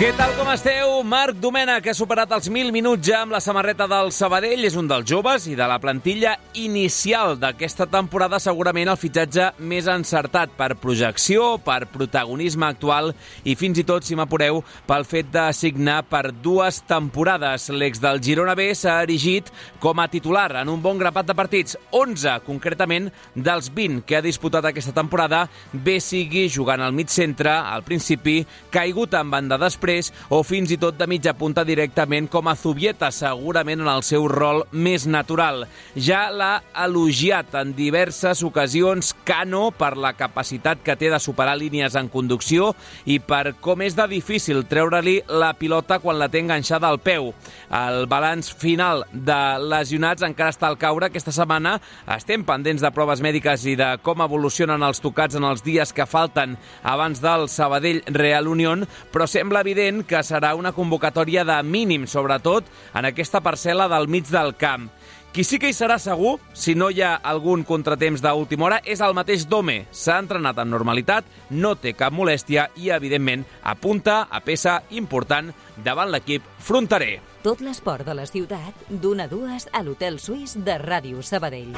Què tal com esteu? Marc Domena, que ha superat els 1.000 minuts ja amb la samarreta del Sabadell, és un dels joves i de la plantilla inicial d'aquesta temporada, segurament el fitxatge més encertat per projecció, per protagonisme actual i fins i tot, si m'apureu, pel fet de signar per dues temporades. L'ex del Girona B s'ha erigit com a titular en un bon grapat de partits, 11 concretament dels 20 que ha disputat aquesta temporada, bé sigui jugant al mig centre, al principi, caigut en banda després després o fins i tot de mitja punta directament com a Zubieta, segurament en el seu rol més natural. Ja l'ha elogiat en diverses ocasions Cano per la capacitat que té de superar línies en conducció i per com és de difícil treure-li la pilota quan la té enganxada al peu. El balanç final de lesionats encara està al caure aquesta setmana. Estem pendents de proves mèdiques i de com evolucionen els tocats en els dies que falten abans del Sabadell Real Unión, però sembla evident evident que serà una convocatòria de mínim, sobretot en aquesta parcel·la del mig del camp. Qui sí que hi serà segur, si no hi ha algun contratemps d'última hora, és el mateix Dome. S'ha entrenat amb normalitat, no té cap molèstia i, evidentment, apunta a peça important davant l'equip fronterer. Tot l'esport de la ciutat, d'una a dues a l'Hotel Suís de Ràdio Sabadell.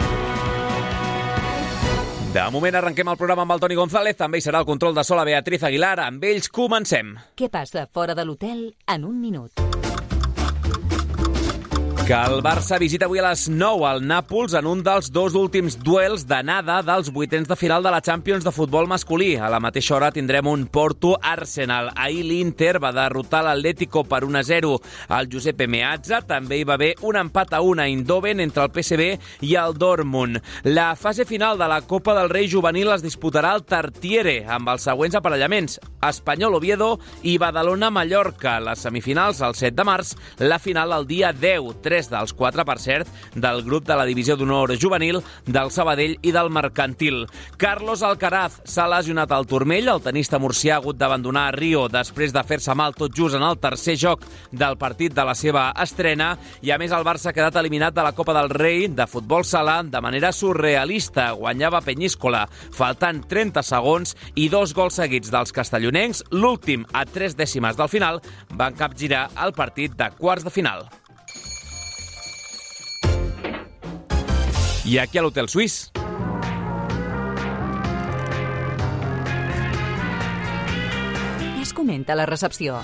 De moment arrenquem el programa amb el Toni González, també hi serà el control de sola Beatriz Aguilar. Amb ells comencem. Què passa fora de l'hotel en un minut? Que el Barça visita avui a les 9 al Nàpols en un dels dos últims duels d'anada dels vuitens de final de la Champions de futbol masculí. A la mateixa hora tindrem un Porto-Arsenal. Ahir l'Inter va derrotar l'Atlético per 1-0 al Giuseppe Meazza. També hi va haver un empat a 1 a Eindhoven entre el PSV i el Dortmund. La fase final de la Copa del Rei Juvenil es disputarà al Tartiere amb els següents aparellaments. Espanyol Oviedo i Badalona-Mallorca. Les semifinals el 7 de març, la final el dia 10 tres dels quatre, per cert, del grup de la Divisió d'Honor Juvenil, del Sabadell i del Mercantil. Carlos Alcaraz s'ha lesionat al turmell, el tenista murcià ha hagut d'abandonar Rio després de fer-se mal tot just en el tercer joc del partit de la seva estrena i a més el Barça ha quedat eliminat de la Copa del Rei de futbol sala de manera surrealista. Guanyava Penyíscola faltant 30 segons i dos gols seguits dels castellonencs, l'últim a tres dècimes del final, van capgirar el partit de quarts de final. I aquí a l'Hotel Suís. Es comenta la recepció.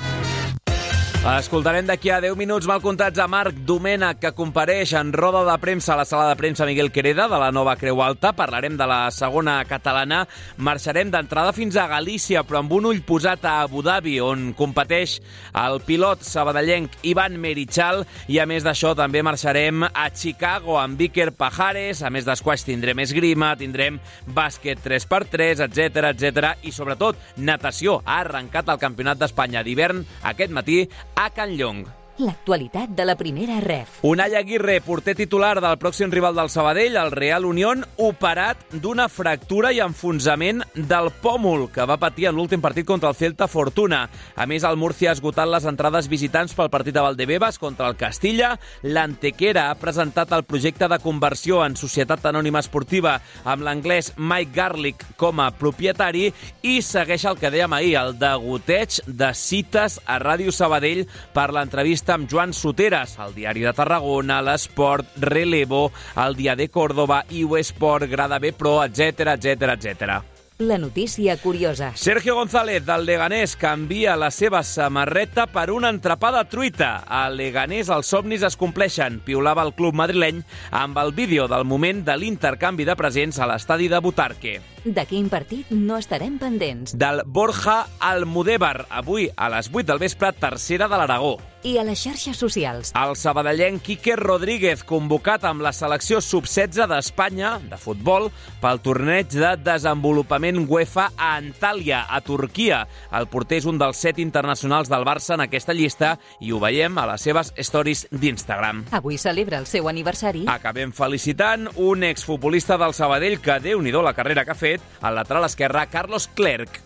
Escoltarem d'aquí a 10 minuts mal comptats a Marc Domènech, que compareix en roda de premsa a la sala de premsa Miguel Quereda de la nova Creu Alta. Parlarem de la segona catalana. Marxarem d'entrada fins a Galícia, però amb un ull posat a Abu Dhabi, on competeix el pilot sabadellenc Ivan Merichal. I a més d'això també marxarem a Chicago amb Víker Pajares. A més d'esquaix tindrem esgrima, tindrem bàsquet 3x3, etc etc i sobretot natació. Ha arrencat el Campionat d'Espanya d'hivern aquest matí a Can Llong. L'actualitat de la primera ref. Unai Aguirre, porter titular del pròxim rival del Sabadell, el Real Unión, operat d'una fractura i enfonsament del pòmul que va patir en l'últim partit contra el Celta Fortuna. A més, el Murcia ha esgotat les entrades visitants pel partit de Valdebebas contra el Castilla. L'Antequera ha presentat el projecte de conversió en Societat Anònima Esportiva amb l'anglès Mike Garlic com a propietari i segueix el que dèiem ahir, el degoteig de cites a Ràdio Sabadell per l'entrevista entrevista amb Joan Soteres, al Diari de Tarragona, l'Esport, Relevo, el Dia de Córdoba, IU Esport, Grada B Pro, etc etc etc. La notícia curiosa. Sergio González, del Leganés, canvia la seva samarreta per una entrapada truita. A Leganés els somnis es compleixen, piulava el club madrileny amb el vídeo del moment de l'intercanvi de presents a l'estadi de Butarque. De quin partit no estarem pendents? Del Borja Almudévar, avui a les 8 del vespre, tercera de l'Aragó. I a les xarxes socials. El sabadellenc Quique Rodríguez, convocat amb la selecció sub-16 d'Espanya de futbol pel torneig de desenvolupament UEFA a Antalya, a Turquia. El porter és un dels set internacionals del Barça en aquesta llista i ho veiem a les seves stories d'Instagram. Avui celebra el seu aniversari. Acabem felicitant un exfutbolista del Sabadell que, déu nhi la carrera que ha fet, al lateral esquerre, Carlos Clerc.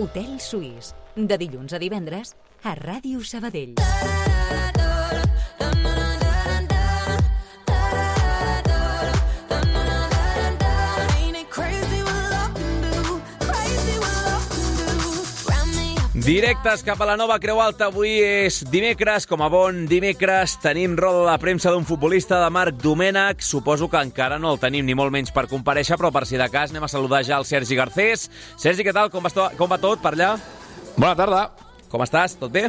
Hotel Suís de dilluns a divendres a Ràdio Sabadell. Directes cap a la nova Creu Alta. Avui és dimecres, com a bon dimecres. Tenim roda de premsa d'un futbolista de Marc Domènech. Suposo que encara no el tenim, ni molt menys per compareixer, però per si de cas anem a saludar ja el Sergi Garcés. Sergi, què tal? Com va, com va tot per allà? Bona tarda. Com estàs? Tot bé?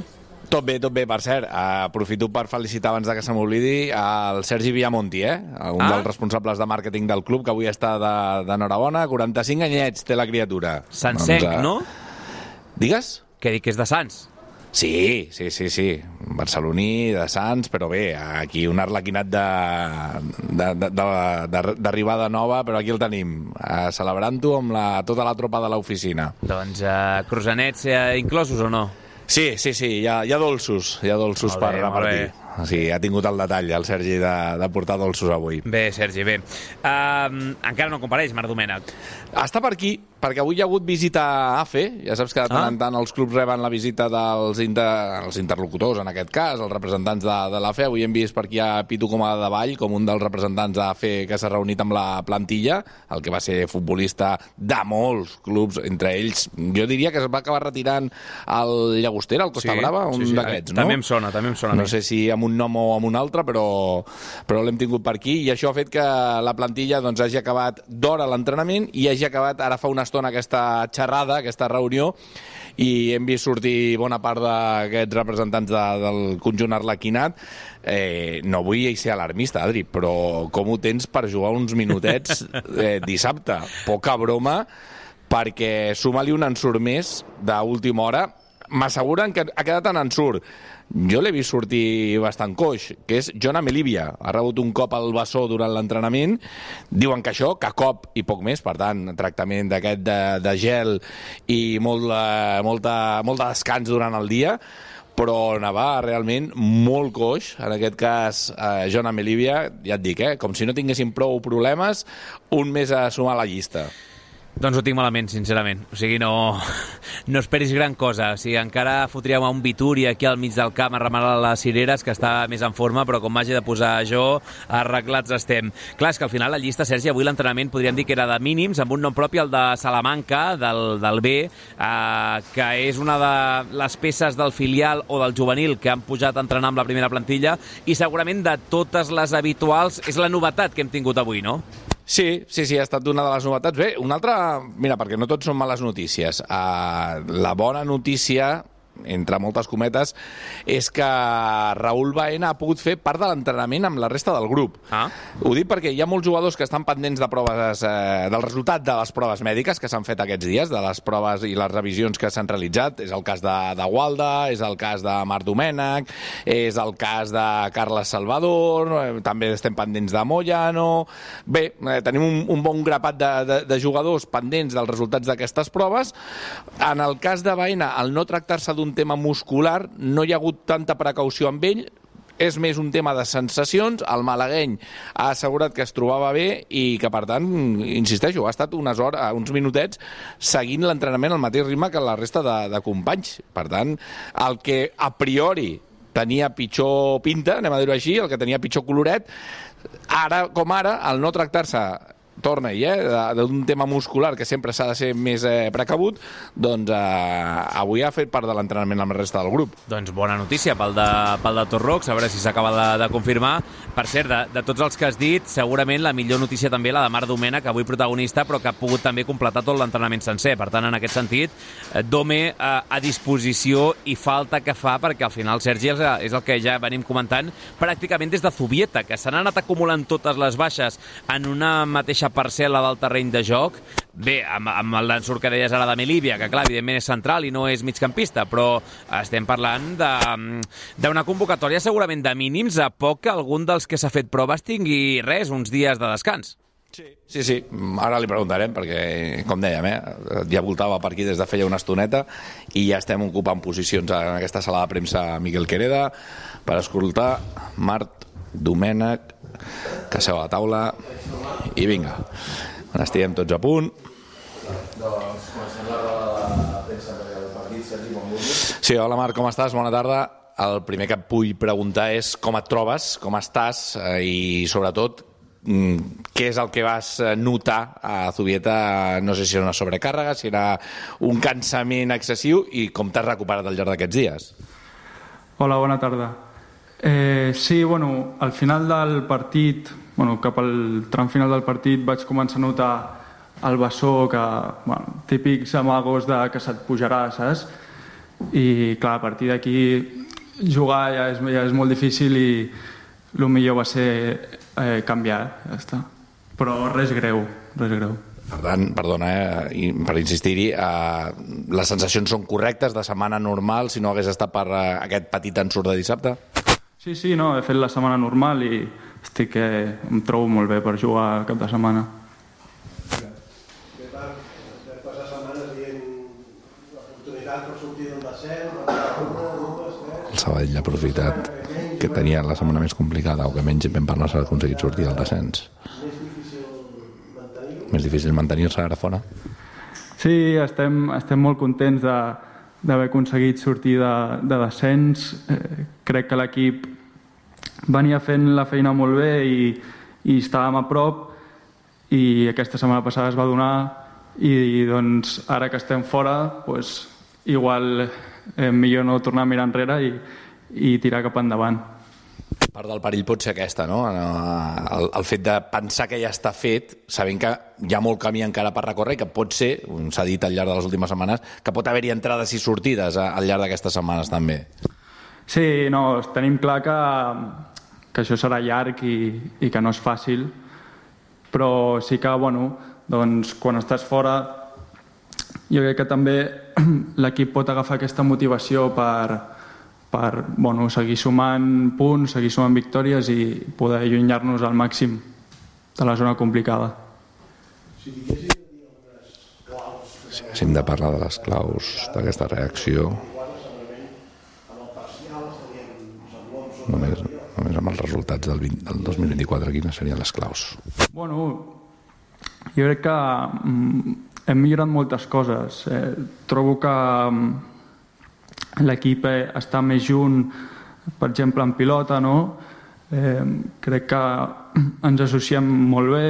Tot bé, tot bé, per cert. Uh, aprofito per felicitar abans de que se m'oblidi el Sergi Villamonti, eh? un ah? dels responsables de màrqueting del club, que avui està d'enhorabona. 45 anyets té la criatura. Sencenc, doncs, uh... no? Digues? Que dic que és de Sants. Sí, sí, sí, sí. Barceloní, de Sants, però bé, aquí un arlequinat d'arribada nova, però aquí el tenim, eh, celebrant-ho amb la, tota la tropa de l'oficina. Doncs eh, crosanets eh, inclosos o no? Sí, sí, sí, hi ha, hi ha dolços, hi ha dolços molt per bé, repartir. O sigui, ha tingut el detall, el Sergi, de, de portar dolços avui. Bé, Sergi, bé. Uh, encara no compareix, Marc Domènech. Està per aquí, perquè avui hi ha hagut visita a AFE, ja saps que de tant ah. en tant els clubs reben la visita dels inter, els interlocutors, en aquest cas, els representants de, de l'AFE. Avui hem vist per aquí a Pitu Coma de Vall, com un dels representants de l'AFE que s'ha reunit amb la plantilla, el que va ser futbolista de molts clubs, entre ells, jo diria que es va acabar retirant el Llagostera, el Costa sí, Brava, un sí, sí. d'aquests, no? També em sona, també em sona. No sé si amb un nom o amb un altre, però, però l'hem tingut per aquí, i això ha fet que la plantilla doncs, hagi acabat d'hora l'entrenament i hagi acabat ara fa una estona aquesta xerrada, aquesta reunió, i hem vist sortir bona part d'aquests representants de, del conjunt arlequinat. Eh, no vull ser alarmista, Adri, però com ho tens per jugar uns minutets eh, dissabte? Poca broma, perquè suma-li un ensurt més d'última hora m'asseguren que ha quedat en ensurt jo l'he vist sortir bastant coix, que és John Amelivia. Ha rebut un cop al bessó durant l'entrenament. Diuen que això, que cop i poc més, per tant, tractament d'aquest de, de gel i molt, uh, molta, molt de descans durant el dia però anava realment molt coix, en aquest cas eh, John Amelivia, ja et dic, eh, com si no tinguéssim prou problemes, un més a sumar a la llista. Doncs ho tinc malament, sincerament. O sigui, no, no esperis gran cosa. O sigui, encara fotríem un Vituri aquí al mig del camp a remenar les cireres, que està més en forma, però com m'hagi de posar jo, arreglats estem. Clar, és que al final la llista, Sergi, avui l'entrenament podríem dir que era de mínims, amb un nom propi, el de Salamanca, del, del B, eh, que és una de les peces del filial o del juvenil que han pujat a entrenar amb la primera plantilla, i segurament de totes les habituals és la novetat que hem tingut avui, no? Sí, sí, sí, ha estat una de les novetats. Bé, una altra... Mira, perquè no tots són males notícies. Uh, la bona notícia entre moltes cometes, és que Raül Baena ha pogut fer part de l'entrenament amb la resta del grup. Ah. Ho dic perquè hi ha molts jugadors que estan pendents de proves, eh, del resultat de les proves mèdiques que s'han fet aquests dies, de les proves i les revisions que s'han realitzat. És el cas de, de Walda, és el cas de Marc Domènech, és el cas de Carles Salvador, eh, també estem pendents de Moyano... Bé, eh, tenim un, un bon grapat de, de, de jugadors pendents dels resultats d'aquestes proves. En el cas de Baena, el no tractar-se d'un tema muscular, no hi ha hagut tanta precaució amb ell, és més un tema de sensacions. El malagueny ha assegurat que es trobava bé i que, per tant, insisteixo, ha estat unes hores, uns minutets seguint l'entrenament al mateix ritme que la resta de, de companys. Per tant, el que a priori tenia pitjor pinta, anem a dir-ho així, el que tenia pitjor coloret, ara com ara, al no tractar-se torna-hi, eh, d'un tema muscular que sempre s'ha de ser més eh, precabut, doncs eh, avui ha fet part de l'entrenament amb la resta del grup. Doncs bona notícia pel de, pel de Torrox, a veure si s'acaba de, de confirmar. Per cert, de, de tots els que has dit, segurament la millor notícia també la de Marc Domena, que avui protagonista, però que ha pogut també completar tot l'entrenament sencer. Per tant, en aquest sentit, eh, Dome eh, a disposició i falta que fa, perquè al final Sergi és, és el que ja venim comentant pràcticament des de Zubieta, que s'han anat acumulant totes les baixes en una mateixa mateixa parcel·la del terreny de joc. Bé, amb, amb el d'ensurt que deies ara de Melívia, que clar, evidentment és central i no és migcampista, però estem parlant d'una convocatòria segurament de mínims a poc que algun dels que s'ha fet proves tingui res, uns dies de descans. Sí. sí, sí, ara li preguntarem perquè, com dèiem, eh, ja voltava per aquí des de feia una estoneta i ja estem ocupant posicions en aquesta sala de premsa Miquel Quereda per escoltar Mart Domènech que seu a la taula i vinga, estiguem tots a punt la premsa del partit Sí, hola Marc, com estàs? Bona tarda el primer que et vull preguntar és com et trobes, com estàs eh, i sobretot Mm, què és el que vas eh, notar a Zubieta, no sé si era una sobrecàrrega, si era un cansament excessiu i com t'has recuperat al llarg d'aquests dies? Hola, bona tarda. Eh, sí, bueno, al final del partit, bueno, cap al tram final del partit vaig començar a notar el bessó que, bueno, típics amagos de que se't pujarà, saps? I clar, a partir d'aquí jugar ja és, ja és molt difícil i el millor va ser eh, canviar, ja està. Però res greu, res greu. Per tant, perdona, eh, per insistir-hi, eh, les sensacions són correctes de setmana normal si no hagués estat per eh, aquest petit ensurt de dissabte? Sí, sí, no, he fet la setmana normal i estic, eh, em trobo molt bé per jugar cap de setmana. El Sabadell ha aprofitat que tenia la setmana més complicada o que menys ben per no s'ha aconseguit sortir del descens. Més difícil mantenir-se ara fora? Sí, estem, estem molt contents de, d'haver aconseguit sortir de, de descens. Eh, crec que l'equip venia fent la feina molt bé i, i estàvem a prop i aquesta setmana passada es va donar i, i doncs ara que estem fora pues, igual eh, millor no tornar a mirar enrere i, i tirar cap endavant. Part del perill pot ser aquesta, no? El, el fet de pensar que ja està fet, sabent que hi ha molt camí encara per recórrer i que pot ser, s'ha dit al llarg de les últimes setmanes, que pot haver-hi entrades i sortides al llarg d'aquestes setmanes també. Sí, no, tenim clar que, que això serà llarg i, i que no és fàcil, però sí que, bueno, doncs, quan estàs fora jo crec que també l'equip pot agafar aquesta motivació per, per bueno, seguir sumant punts, seguir sumant victòries i poder allunyar-nos al màxim de la zona complicada. Si hem de parlar de les claus d'aquesta reacció, només, només amb els resultats del, 20, del 2024, quines serien les claus? Bueno, jo crec que mm, hem millorat moltes coses. Eh, trobo que mm, l'equip està més junt, per exemple, en pilota, no? Eh, crec que ens associem molt bé,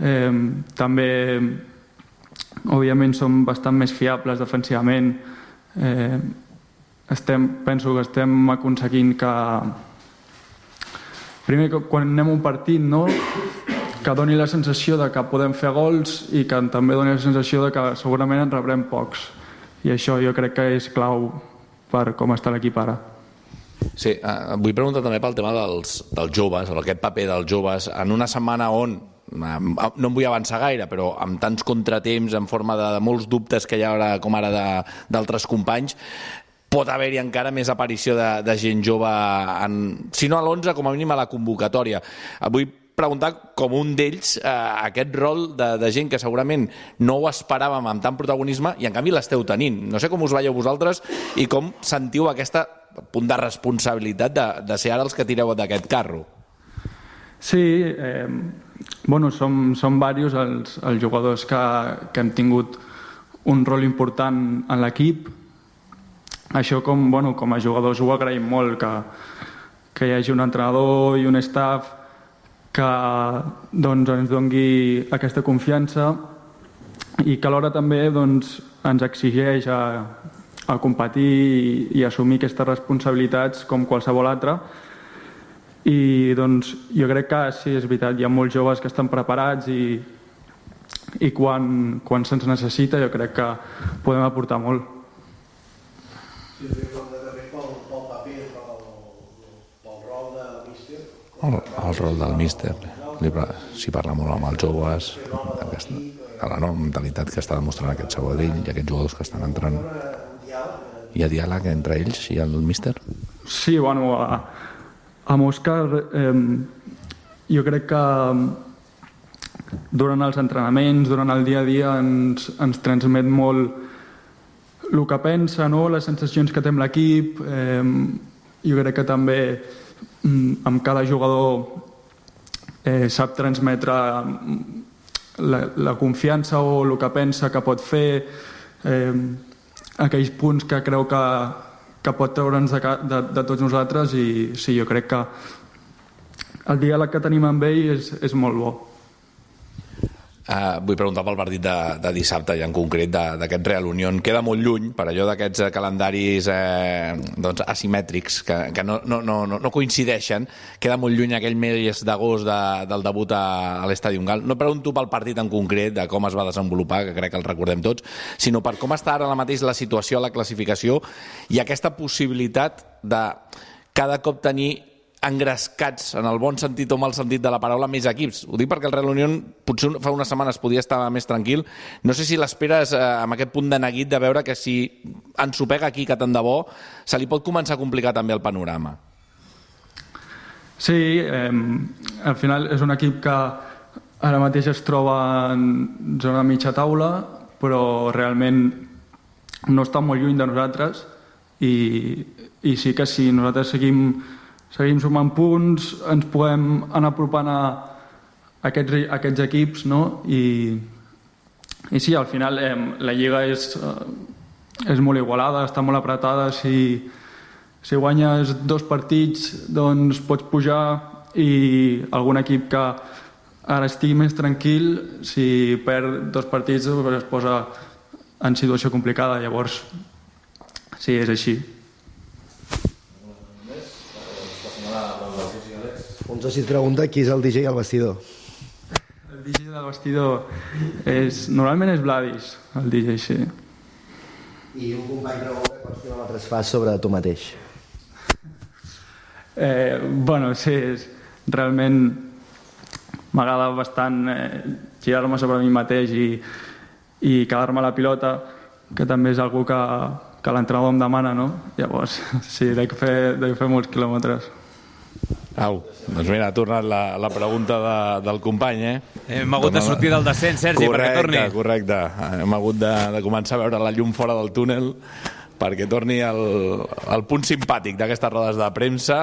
eh, també, òbviament, som bastant més fiables defensivament, eh, estem, penso que estem aconseguint que primer que quan anem un partit no, que doni la sensació de que podem fer gols i que també doni la sensació de que segurament en rebrem pocs. I això jo crec que és clau per com està l'equip ara. Sí, eh, vull preguntar també pel tema dels, dels joves, aquest paper dels joves, en una setmana on eh, no em vull avançar gaire, però amb tants contratemps, en forma de, de molts dubtes que hi ha ara, com ara d'altres companys, pot haver-hi encara més aparició de, de gent jove, en, si no a l'11, com a mínim a la convocatòria. Vull preguntar com un d'ells eh, aquest rol de, de gent que segurament no ho esperàvem amb tant protagonisme i en canvi l'esteu tenint. No sé com us veieu vosaltres i com sentiu aquesta punt de responsabilitat de, de ser ara els que tireu d'aquest carro. Sí, eh, bueno, som, som diversos els, els jugadors que, que hem tingut un rol important en l'equip. Això com, bueno, com a jugadors ho agraïm molt, que, que hi hagi un entrenador i un staff que doncs, ens dongui aquesta confiança i que alhora també doncs, ens exigeix a, a competir i, i assumir aquestes responsabilitats com qualsevol altra i doncs jo crec que sí, és veritat, hi ha molts joves que estan preparats i, i quan, quan se'ns necessita jo crec que podem aportar molt. Sí, el, el rol del míster. s'hi parla molt amb els joves, aquesta, de la nova mentalitat que està demostrant aquest Sabadell i aquests jugadors que estan entrant. Hi ha diàleg entre ells i el míster? Sí, bueno, a, amb Òscar eh, jo crec que durant els entrenaments, durant el dia a dia ens, ens transmet molt el que pensa, no? les sensacions que té amb l'equip. Eh, jo crec que també amb cada jugador eh, sap transmetre mm, la, la confiança o el que pensa que pot fer, eh, aquells punts que creu que, que pot treure'ns de, de, de tots nosaltres i sí, jo crec que el diàleg que tenim amb ell és, és molt bo. Uh, vull preguntar pel partit de, de dissabte i en concret d'aquest Real Unión. Queda molt lluny per allò d'aquests eh, calendaris eh, doncs, asimètrics que, que no, no, no, no coincideixen. Queda molt lluny aquell mes d'agost de, del debut a, a l'Estadi Ungal. No pregunto pel partit en concret, de com es va desenvolupar, que crec que el recordem tots, sinó per com està ara mateix la situació a la classificació i aquesta possibilitat de cada cop tenir engrescats, en el bon sentit o mal sentit de la paraula, més equips. Ho dic perquè el Real Unión potser fa unes setmanes podia estar més tranquil. No sé si l'esperes eh, amb aquest punt de neguit de veure que si ensopega aquí, que tant de bo, se li pot començar a complicar també el panorama. Sí, eh, al final és un equip que ara mateix es troba en zona mitja taula, però realment no està molt lluny de nosaltres i, i sí que si nosaltres seguim seguim sumant punts, ens podem anar apropant a aquests, a aquests equips, no? I, i sí, al final eh, la Lliga és, eh, és molt igualada, està molt apretada, si, si guanyes dos partits doncs pots pujar i algun equip que ara estigui més tranquil, si perd dos partits es posa en situació complicada, llavors sí, és així. Un soci et pregunta qui és el DJ al vestidor. El DJ del vestidor és... Normalment és Vladis, el DJ, sí. I un company pregunta quants quilòmetres fas sobre tu mateix. Eh, bueno, sí, és, realment m'agrada bastant eh, girar-me sobre mi mateix i, i quedar-me la pilota, que també és algú que, que l'entrenador em demana, no? Llavors, sí, he de fer, de fer molts quilòmetres. Au, doncs mira, ha tornat la, la pregunta de, del company, eh? Hem hagut de sortir del descens, Sergi, correcte, perquè torni. Correcte, Hem hagut de, de començar a veure la llum fora del túnel perquè torni el, el punt simpàtic d'aquestes rodes de premsa.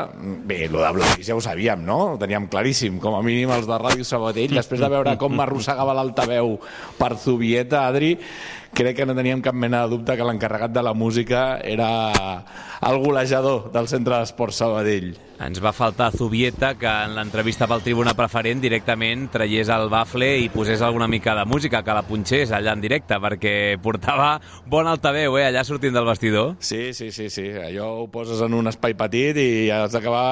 Bé, lo de Blavis ja ho sabíem, no? Ho teníem claríssim, com a mínim els de Ràdio Sabadell, després de veure com m'arrossegava l'altaveu per Zubieta, Adri, crec que no teníem cap mena de dubte que l'encarregat de la música era el golejador del Centre d'Esports Sabadell. Ens va faltar Zubieta, que en l'entrevista pel Tribuna Preferent directament traiés el bafle i posés alguna mica de música, que la punxés allà en directe, perquè portava bon altaveu, eh, allà sortint del vestidor. Sí, sí, sí, sí. Allò ho poses en un espai petit i has d'acabar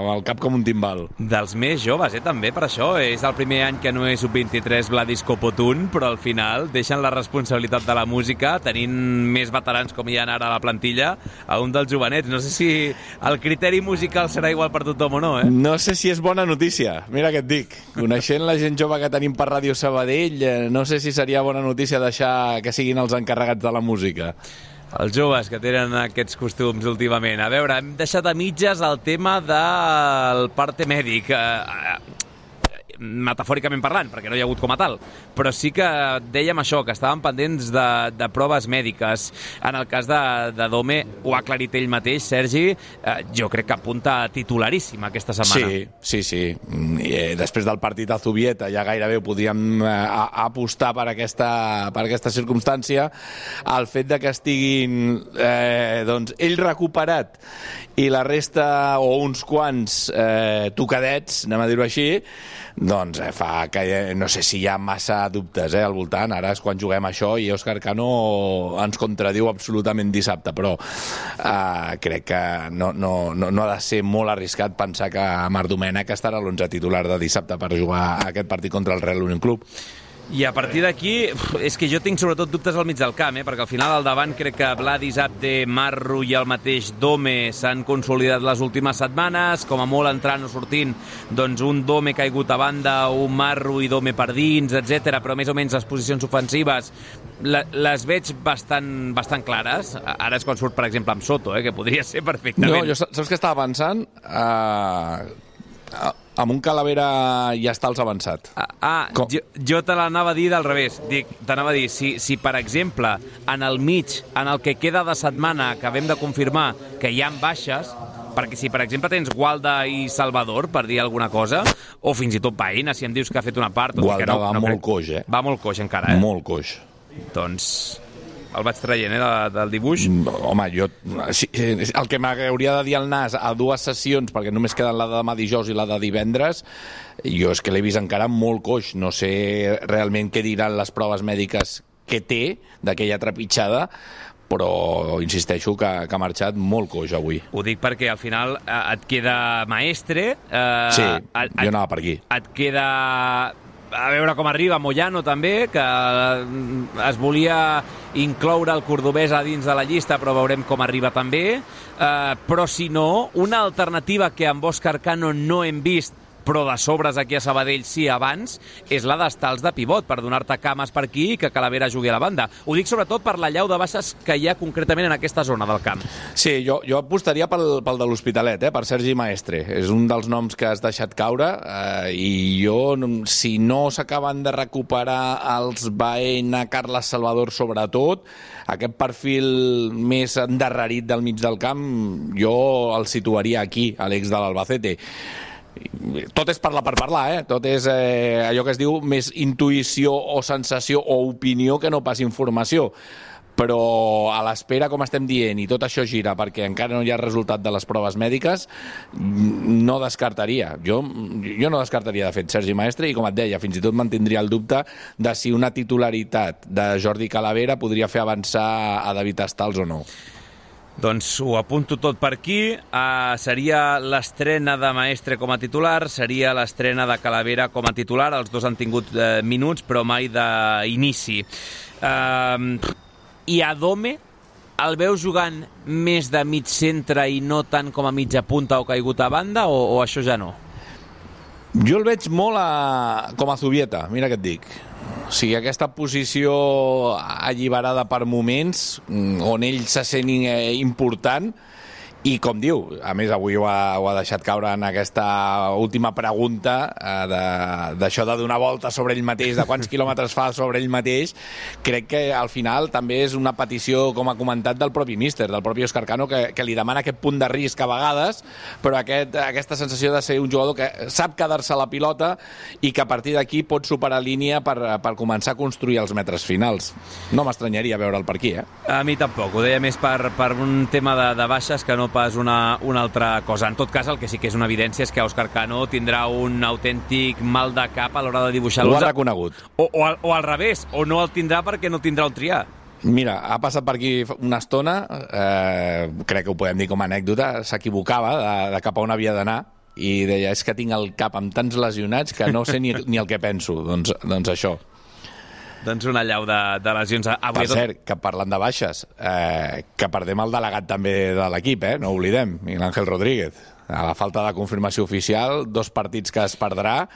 amb el cap com un timbal. Dels més joves, eh, també, per això. És el primer any que no és sub-23 Vladis Copotun, però al final deixen la responsabilitat de la música, tenint més veterans com hi ha ara a la plantilla, a un dels jovenets. No sé si el criteri musical serà igual per tothom o no, eh? No sé si és bona notícia, mira què et dic. Coneixent la gent jove que tenim per Ràdio Sabadell, eh, no sé si seria bona notícia deixar que siguin els encarregats de la música. Els joves que tenen aquests costums últimament. A veure, hem deixat a mitges el tema del parte mèdic. Metafòricament parlant, perquè no hi ha hagut com a tal, però sí que dèiem això, que estàvem pendents de, de proves mèdiques. En el cas de, de Dome, ho ha aclarit ell mateix, Sergi, eh, jo crec que apunta titularíssim aquesta setmana. Sí, sí, sí. I, eh, després del partit a Zubieta ja gairebé podíem eh, apostar per aquesta, per aquesta circumstància. El fet de que estiguin eh, doncs, ell recuperat i la resta, o uns quants eh, tocadets, anem a dir-ho així, doncs eh, fa que eh, no sé si hi ha massa dubtes eh, al voltant. Ara és quan juguem això i Òscar Cano ens contradiu absolutament dissabte, però eh, crec que no, no, no, no ha de ser molt arriscat pensar que Marc Domènech estarà a l'11 titular de dissabte per jugar aquest partit contra el Real Union Club. I a partir d'aquí, és que jo tinc sobretot dubtes al mig del camp, eh? perquè al final al davant crec que Vladis, Abde, Marru i el mateix Dome s'han consolidat les últimes setmanes, com a molt entrant o sortint, doncs un Dome caigut a banda, un Marru i Dome per dins, etc. però més o menys les posicions ofensives les veig bastant, bastant clares. Ara és quan surt, per exemple, amb Soto, eh? que podria ser perfectament. No, jo saps què estava pensant? Uh, amb un Calavera ja està als avançat. Ah, ah jo, jo te l'anava a dir del revés. Dic, t'anava a dir, si, si per exemple, en el mig, en el que queda de setmana, acabem de confirmar que hi ha baixes, perquè si, per exemple, tens Gualda i Salvador, per dir alguna cosa, o fins i tot Païna, si em dius que ha fet una part... Gualda que no, va no molt crec... coix, eh? Va molt coix encara, eh? Molt coix. Doncs el vaig traient, eh, de, del dibuix. Mm, home, jo... Sí, el que m'hauria de dir al nas a dues sessions, perquè només queden la de demà dijous i la de divendres, jo és que l'he vist encara molt coix. No sé realment què diran les proves mèdiques que té d'aquella trepitjada, però insisteixo que, que ha marxat molt coix avui. Ho dic perquè al final eh, et queda maestre... Eh, sí, et, jo anava per aquí. Et queda a veure com arriba Moyano també, que mm, es volia incloure el cordobès a dins de la llista, però veurem com arriba també. Eh, però si no, una alternativa que amb Òscar Cano no hem vist però de sobres aquí a Sabadell sí abans, és la d'estar els de pivot, per donar-te cames per aquí i que Calavera jugui a la banda. Ho dic sobretot per la llau de baixes que hi ha concretament en aquesta zona del camp. Sí, jo, jo apostaria pel, pel de l'Hospitalet, eh, per Sergi Maestre. És un dels noms que has deixat caure eh, i jo, si no s'acaben de recuperar els Baena, Carles Salvador sobretot, aquest perfil més endarrerit del mig del camp, jo el situaria aquí, a l'ex de l'Albacete tot és parlar per parlar, eh? Tot és eh, allò que es diu més intuïció o sensació o opinió que no pas informació però a l'espera, com estem dient, i tot això gira perquè encara no hi ha resultat de les proves mèdiques, no descartaria. Jo, jo no descartaria, de fet, Sergi Maestre, i com et deia, fins i tot mantindria el dubte de si una titularitat de Jordi Calavera podria fer avançar a David Estals o no. Doncs ho apunto tot per aquí. Uh, seria l'estrena de Maestre com a titular, seria l'estrena de Calavera com a titular. Els dos han tingut uh, minuts, però mai d'inici. Uh, I a Dome, el veus jugant més de mig centre i no tant com a mitja punta o caigut a banda, o, o això ja no? Jo el veig molt a... com a Zubieta, mira què et dic. O sigui, aquesta posició alliberada per moments, mm, on ell se sent eh, important, i com diu, a més avui ho ha, ho ha deixat caure en aquesta última pregunta eh, d'això de, de donar volta sobre ell mateix, de quants quilòmetres fa sobre ell mateix, crec que al final també és una petició, com ha comentat, del propi míster, del propi Òscar Cano, que, que li demana aquest punt de risc a vegades, però aquest, aquesta sensació de ser un jugador que sap quedar-se la pilota i que a partir d'aquí pot superar línia per, per començar a construir els metres finals. No m'estranyaria veure'l per aquí, eh? A mi tampoc, ho deia més per, per un tema de, de baixes que no pas una, una altra cosa. En tot cas, el que sí que és una evidència és que Òscar Cano tindrà un autèntic mal de cap a l'hora de dibuixar l'11. Ho ha reconegut. O, o, al, o al revés, o no el tindrà perquè no tindrà el triar. Mira, ha passat per aquí una estona, eh, crec que ho podem dir com a anècdota, s'equivocava de, de cap a on havia d'anar, i deia, és que tinc el cap amb tants lesionats que no sé ni, ni el que penso. Doncs, doncs això. Doncs una llau de, de lesions. Avui per cert, que parlant de baixes, eh, que perdem el delegat també de l'equip, eh? no oblidem, Miguel Ángel Rodríguez. A la falta de confirmació oficial, dos partits que es perdrà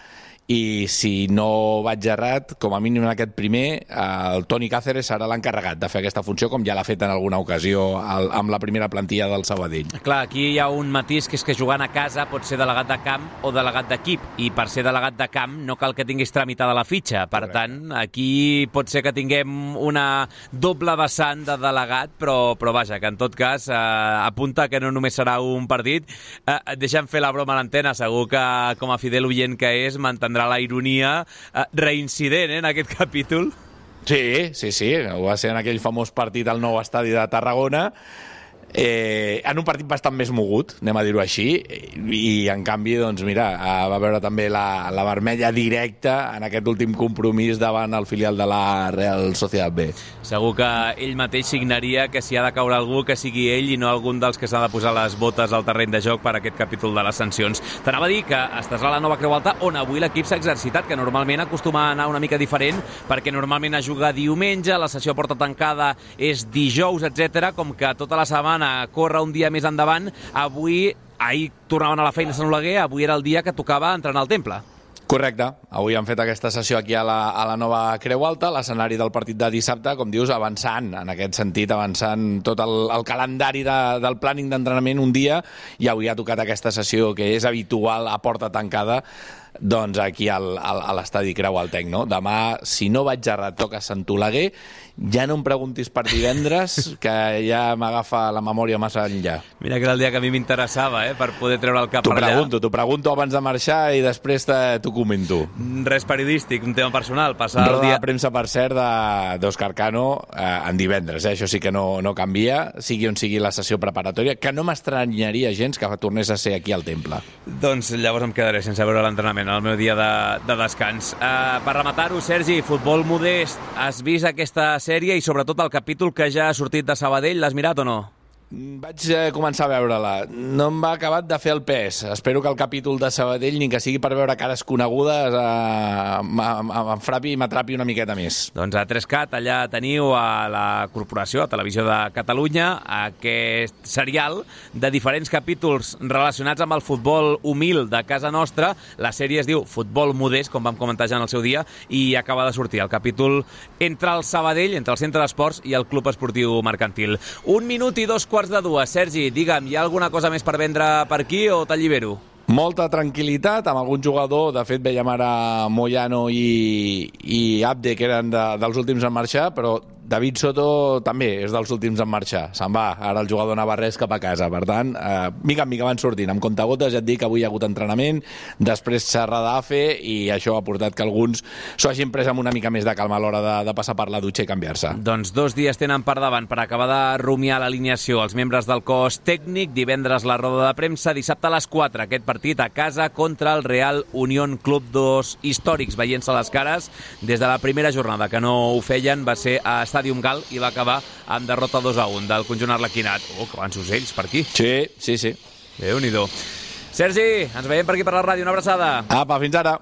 i si no vaig errat, com a mínim en aquest primer, el Toni Cáceres serà l'encarregat de fer aquesta funció, com ja l'ha fet en alguna ocasió al, amb la primera plantilla del Sabadell. Clar, aquí hi ha un matís que és que jugant a casa pot ser delegat de camp o delegat d'equip, i per ser delegat de camp no cal que tinguis tramitada la fitxa. Per Correcte. tant, aquí pot ser que tinguem una doble vessant de delegat, però, però vaja, que en tot cas eh, apunta que no només serà un partit. Eh, deixa'm fer la broma a l'antena, segur que com a fidel oient que és, m'entendrà prendrà la ironia eh, reincident eh, en aquest capítol. Sí, sí, sí, ho va ser en aquell famós partit al nou estadi de Tarragona eh, en un partit bastant més mogut, anem a dir-ho així, i en canvi, doncs mira, eh, va veure també la, la vermella directa en aquest últim compromís davant el filial de la Real Sociedad B. Segur que ell mateix signaria que si ha de caure algú que sigui ell i no algun dels que s'ha de posar les botes al terreny de joc per aquest capítol de les sancions. T'anava a dir que estàs a la nova Creu Alta on avui l'equip s'ha exercitat, que normalment acostuma a anar una mica diferent perquè normalment a jugar diumenge, la sessió porta tancada és dijous, etc. com que tota la setmana corre un dia més endavant, avui, ahir tornaven a la feina a Sant Oleguer, avui era el dia que tocava entrenar al temple. Correcte. Avui han fet aquesta sessió aquí a la, a la nova Creu Alta, l'escenari del partit de dissabte, com dius, avançant, en aquest sentit, avançant tot el, el calendari de, del planning d'entrenament un dia, i avui ha tocat aquesta sessió que és habitual a porta tancada doncs aquí al, al, a l'estadi Creu Altec, no? Demà, si no vaig a toca Sant Oleguer, ja no em preguntis per divendres, que ja m'agafa la memòria massa enllà. Mira que era el dia que a mi m'interessava, eh, per poder treure el cap per allà. T'ho pregunto, t'ho pregunto abans de marxar i després t'ho comento. Res periodístic, un tema personal. Passar Roda el dia... de premsa, per cert, d'Òscar Cano eh, en divendres, eh? això sí que no, no canvia, sigui on sigui la sessió preparatòria, que no m'estranyaria gens que tornés a ser aquí al temple. Doncs llavors em quedaré sense veure l'entrenament, el meu dia de, de descans. Uh, per rematar-ho, Sergi, futbol modest, has vist aquesta sèrie i sobretot el capítol que ja ha sortit de Sabadell, l'has mirat o no? Vaig eh, començar a veure-la. No em va acabat de fer el pes. Espero que el capítol de Sabadell, ni que sigui per veure cares conegudes, eh, m'enfrapi i m'atrapi una miqueta més. Doncs a 3CAT, allà teniu a la Corporació, a Televisió de Catalunya, aquest serial de diferents capítols relacionats amb el futbol humil de casa nostra. La sèrie es diu Futbol Modest, com vam comentar ja en el seu dia, i acaba de sortir el capítol entre el Sabadell, entre el Centre d'Esports i el Club Esportiu Mercantil. Un minut i dos quarts de dues. Sergi, digue'm, hi ha alguna cosa més per vendre per aquí o t'allibero? Molta tranquil·litat amb algun jugador, de fet veiem ara Moyano i, i Abde, que eren de, dels últims en marxar, però David Soto també és dels últims en marxar. Se'n va, ara el jugador navarrès cap a casa. Per tant, eh, mica en mica van sortint. Amb comptagotes ja et dic que avui hi ha hagut entrenament, després xerra d'AFE i això ha portat que alguns s'ho hagin pres amb una mica més de calma a l'hora de, de passar per la dutxa i canviar-se. Doncs dos dies tenen per davant per acabar de rumiar l'alineació els membres del cos tècnic. Divendres la roda de premsa, dissabte a les 4 aquest partit a casa contra el Real Unión Club dos històrics veient-se les cares des de la primera jornada que no ho feien va ser a Stadium Gal i va acabar amb derrota 2 a 1 del conjunt arlequinat. Oh, que van ocells per aquí. Sí, sí, sí. Déu-n'hi-do. Sergi, ens veiem per aquí per la ràdio. Una abraçada. Apa, fins ara.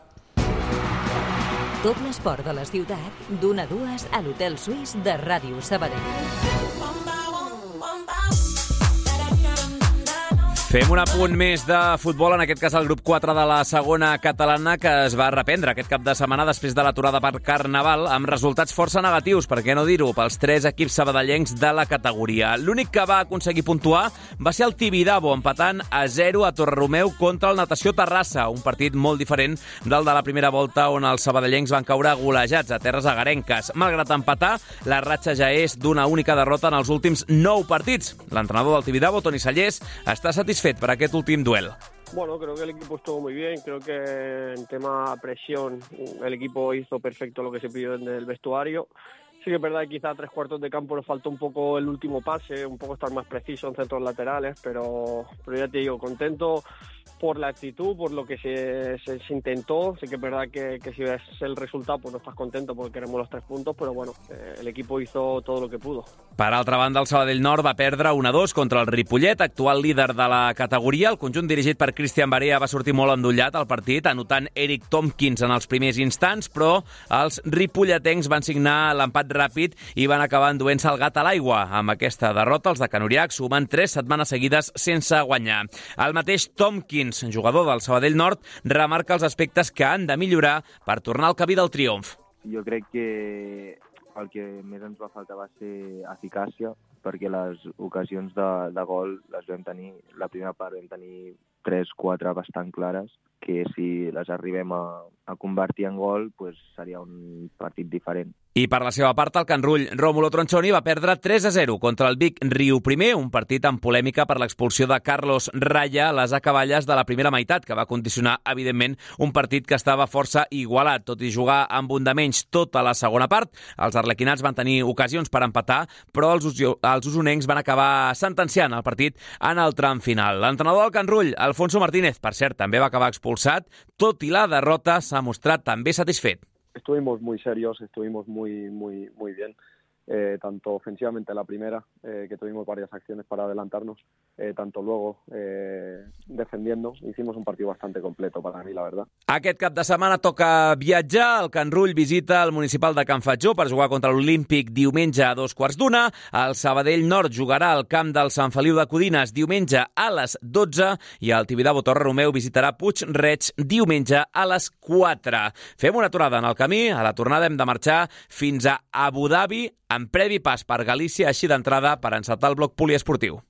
Tot l'esport de la ciutat, d'una a dues a l'Hotel Suís de Ràdio Sabadell. Fem un apunt més de futbol, en aquest cas el grup 4 de la segona catalana, que es va reprendre aquest cap de setmana després de l'aturada per Carnaval, amb resultats força negatius, per què no dir-ho, pels tres equips sabadellencs de la categoria. L'únic que va aconseguir puntuar va ser el Tibidabo, empatant a 0 a Torreromeu contra el Natació Terrassa, un partit molt diferent del de la primera volta on els sabadellencs van caure golejats a terres agarenques. Malgrat empatar, la ratxa ja és d'una única derrota en els últims 9 partits. L'entrenador del Tibidabo, Toni Sallés, està satisfet satisfet per aquest últim duel? Bueno, creo que el equipo estuvo muy bien. Creo que en tema presión el equipo hizo perfecto lo que se pidió desde el vestuario. Sí que es verdad que quizá a tres cuartos de campo nos faltó un poco el último pase, un poco estar más preciso en centros laterales, pero, pero ya te digo, contento por la actitud, por lo que se, se, se intentó. Sí que es verdad que, que, si ves el resultado, pues no estás contento porque queremos los tres puntos, però bueno, eh, el equipo hizo todo lo que pudo. Per altra banda, el Sabadell Nord va perdre 1-2 contra el Ripollet, actual líder de la categoria. El conjunt dirigit per Cristian Barea va sortir molt endollat al partit, anotant Eric Tompkins en els primers instants, però els ripolletens van signar l'empat ràpid i van acabar enduent-se el gat a l'aigua. Amb aquesta derrota, els de Canuriac sumen tres setmanes seguides sense guanyar. El mateix Tompkins Camins, jugador del Sabadell Nord, remarca els aspectes que han de millorar per tornar al camí del triomf. Jo crec que el que més ens va faltar va ser eficàcia, perquè les ocasions de, de gol les vam tenir, la primera part vam tenir 3-4 bastant clares, que si les arribem a, a convertir en gol pues, seria un partit diferent. I per la seva part, el Canrull Rómulo Tronchoni va perdre 3 a 0 contra el Vic Riu primer, un partit amb polèmica per l'expulsió de Carlos Raya a les acaballes de la primera meitat, que va condicionar, evidentment, un partit que estava força igualat, tot i jugar amb un de menys tota la segona part. Els arlequinats van tenir ocasions per empatar, però els, els usonencs van acabar sentenciant el partit en el tram final. L'entrenador del Canrull, Alfonso Martínez, per cert, també va acabar expulsat, tot i la derrota s'ha mostrat també satisfet. Estuvimos muy serios, estuvimos muy, muy, muy bien. Eh, tanto ofensivamente la primera, eh, que tuvimos varias acciones para adelantarnos, eh, tanto luego eh, defendiendo. Hicimos un partido bastante completo para mí, la verdad. Aquest cap de setmana toca viatjar. El Can Rull visita el municipal de Can Fatjó per jugar contra l'Olímpic diumenge a dos quarts d'una. El Sabadell Nord jugarà al camp del Sant Feliu de Codines diumenge a les 12 i el Tibidabo Torre Romeu visitarà Puig-reig diumenge a les 4. Fem una aturada en el camí. A la tornada hem de marxar fins a Abu Dhabi en previ pas per Galícia, així d'entrada per encetar el bloc poliesportiu.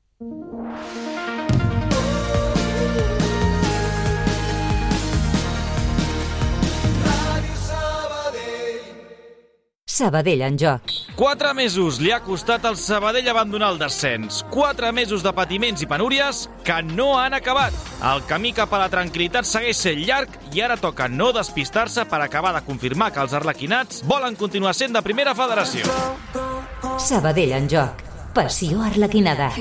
Sabadell en joc. Quatre mesos li ha costat al Sabadell abandonar el descens. Quatre mesos de patiments i penúries que no han acabat. El camí cap a la tranquil·litat segueix sent llarg i ara toca no despistar-se per acabar de confirmar que els arlequinats volen continuar sent de primera federació. Sabadell en joc. Passió arlequinada.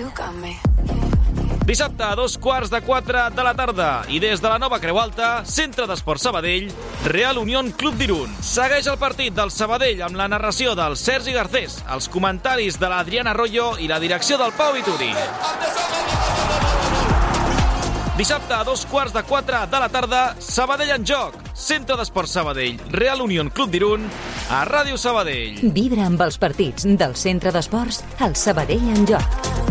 Dissabte a dos quarts de quatre de la tarda i des de la nova Creu Alta, Centre d'Esport Sabadell, Real Unión Club d'Irun. Segueix el partit del Sabadell amb la narració del Sergi Garcés, els comentaris de l'Adriana Arroyo i la direcció del Pau Vituri. Dissabte a dos quarts de quatre de la tarda, Sabadell en joc. Centre d'Esport Sabadell, Real Unión Club d'Irun, a Ràdio Sabadell. Vibra amb els partits del Centre d'Esports al Sabadell en joc.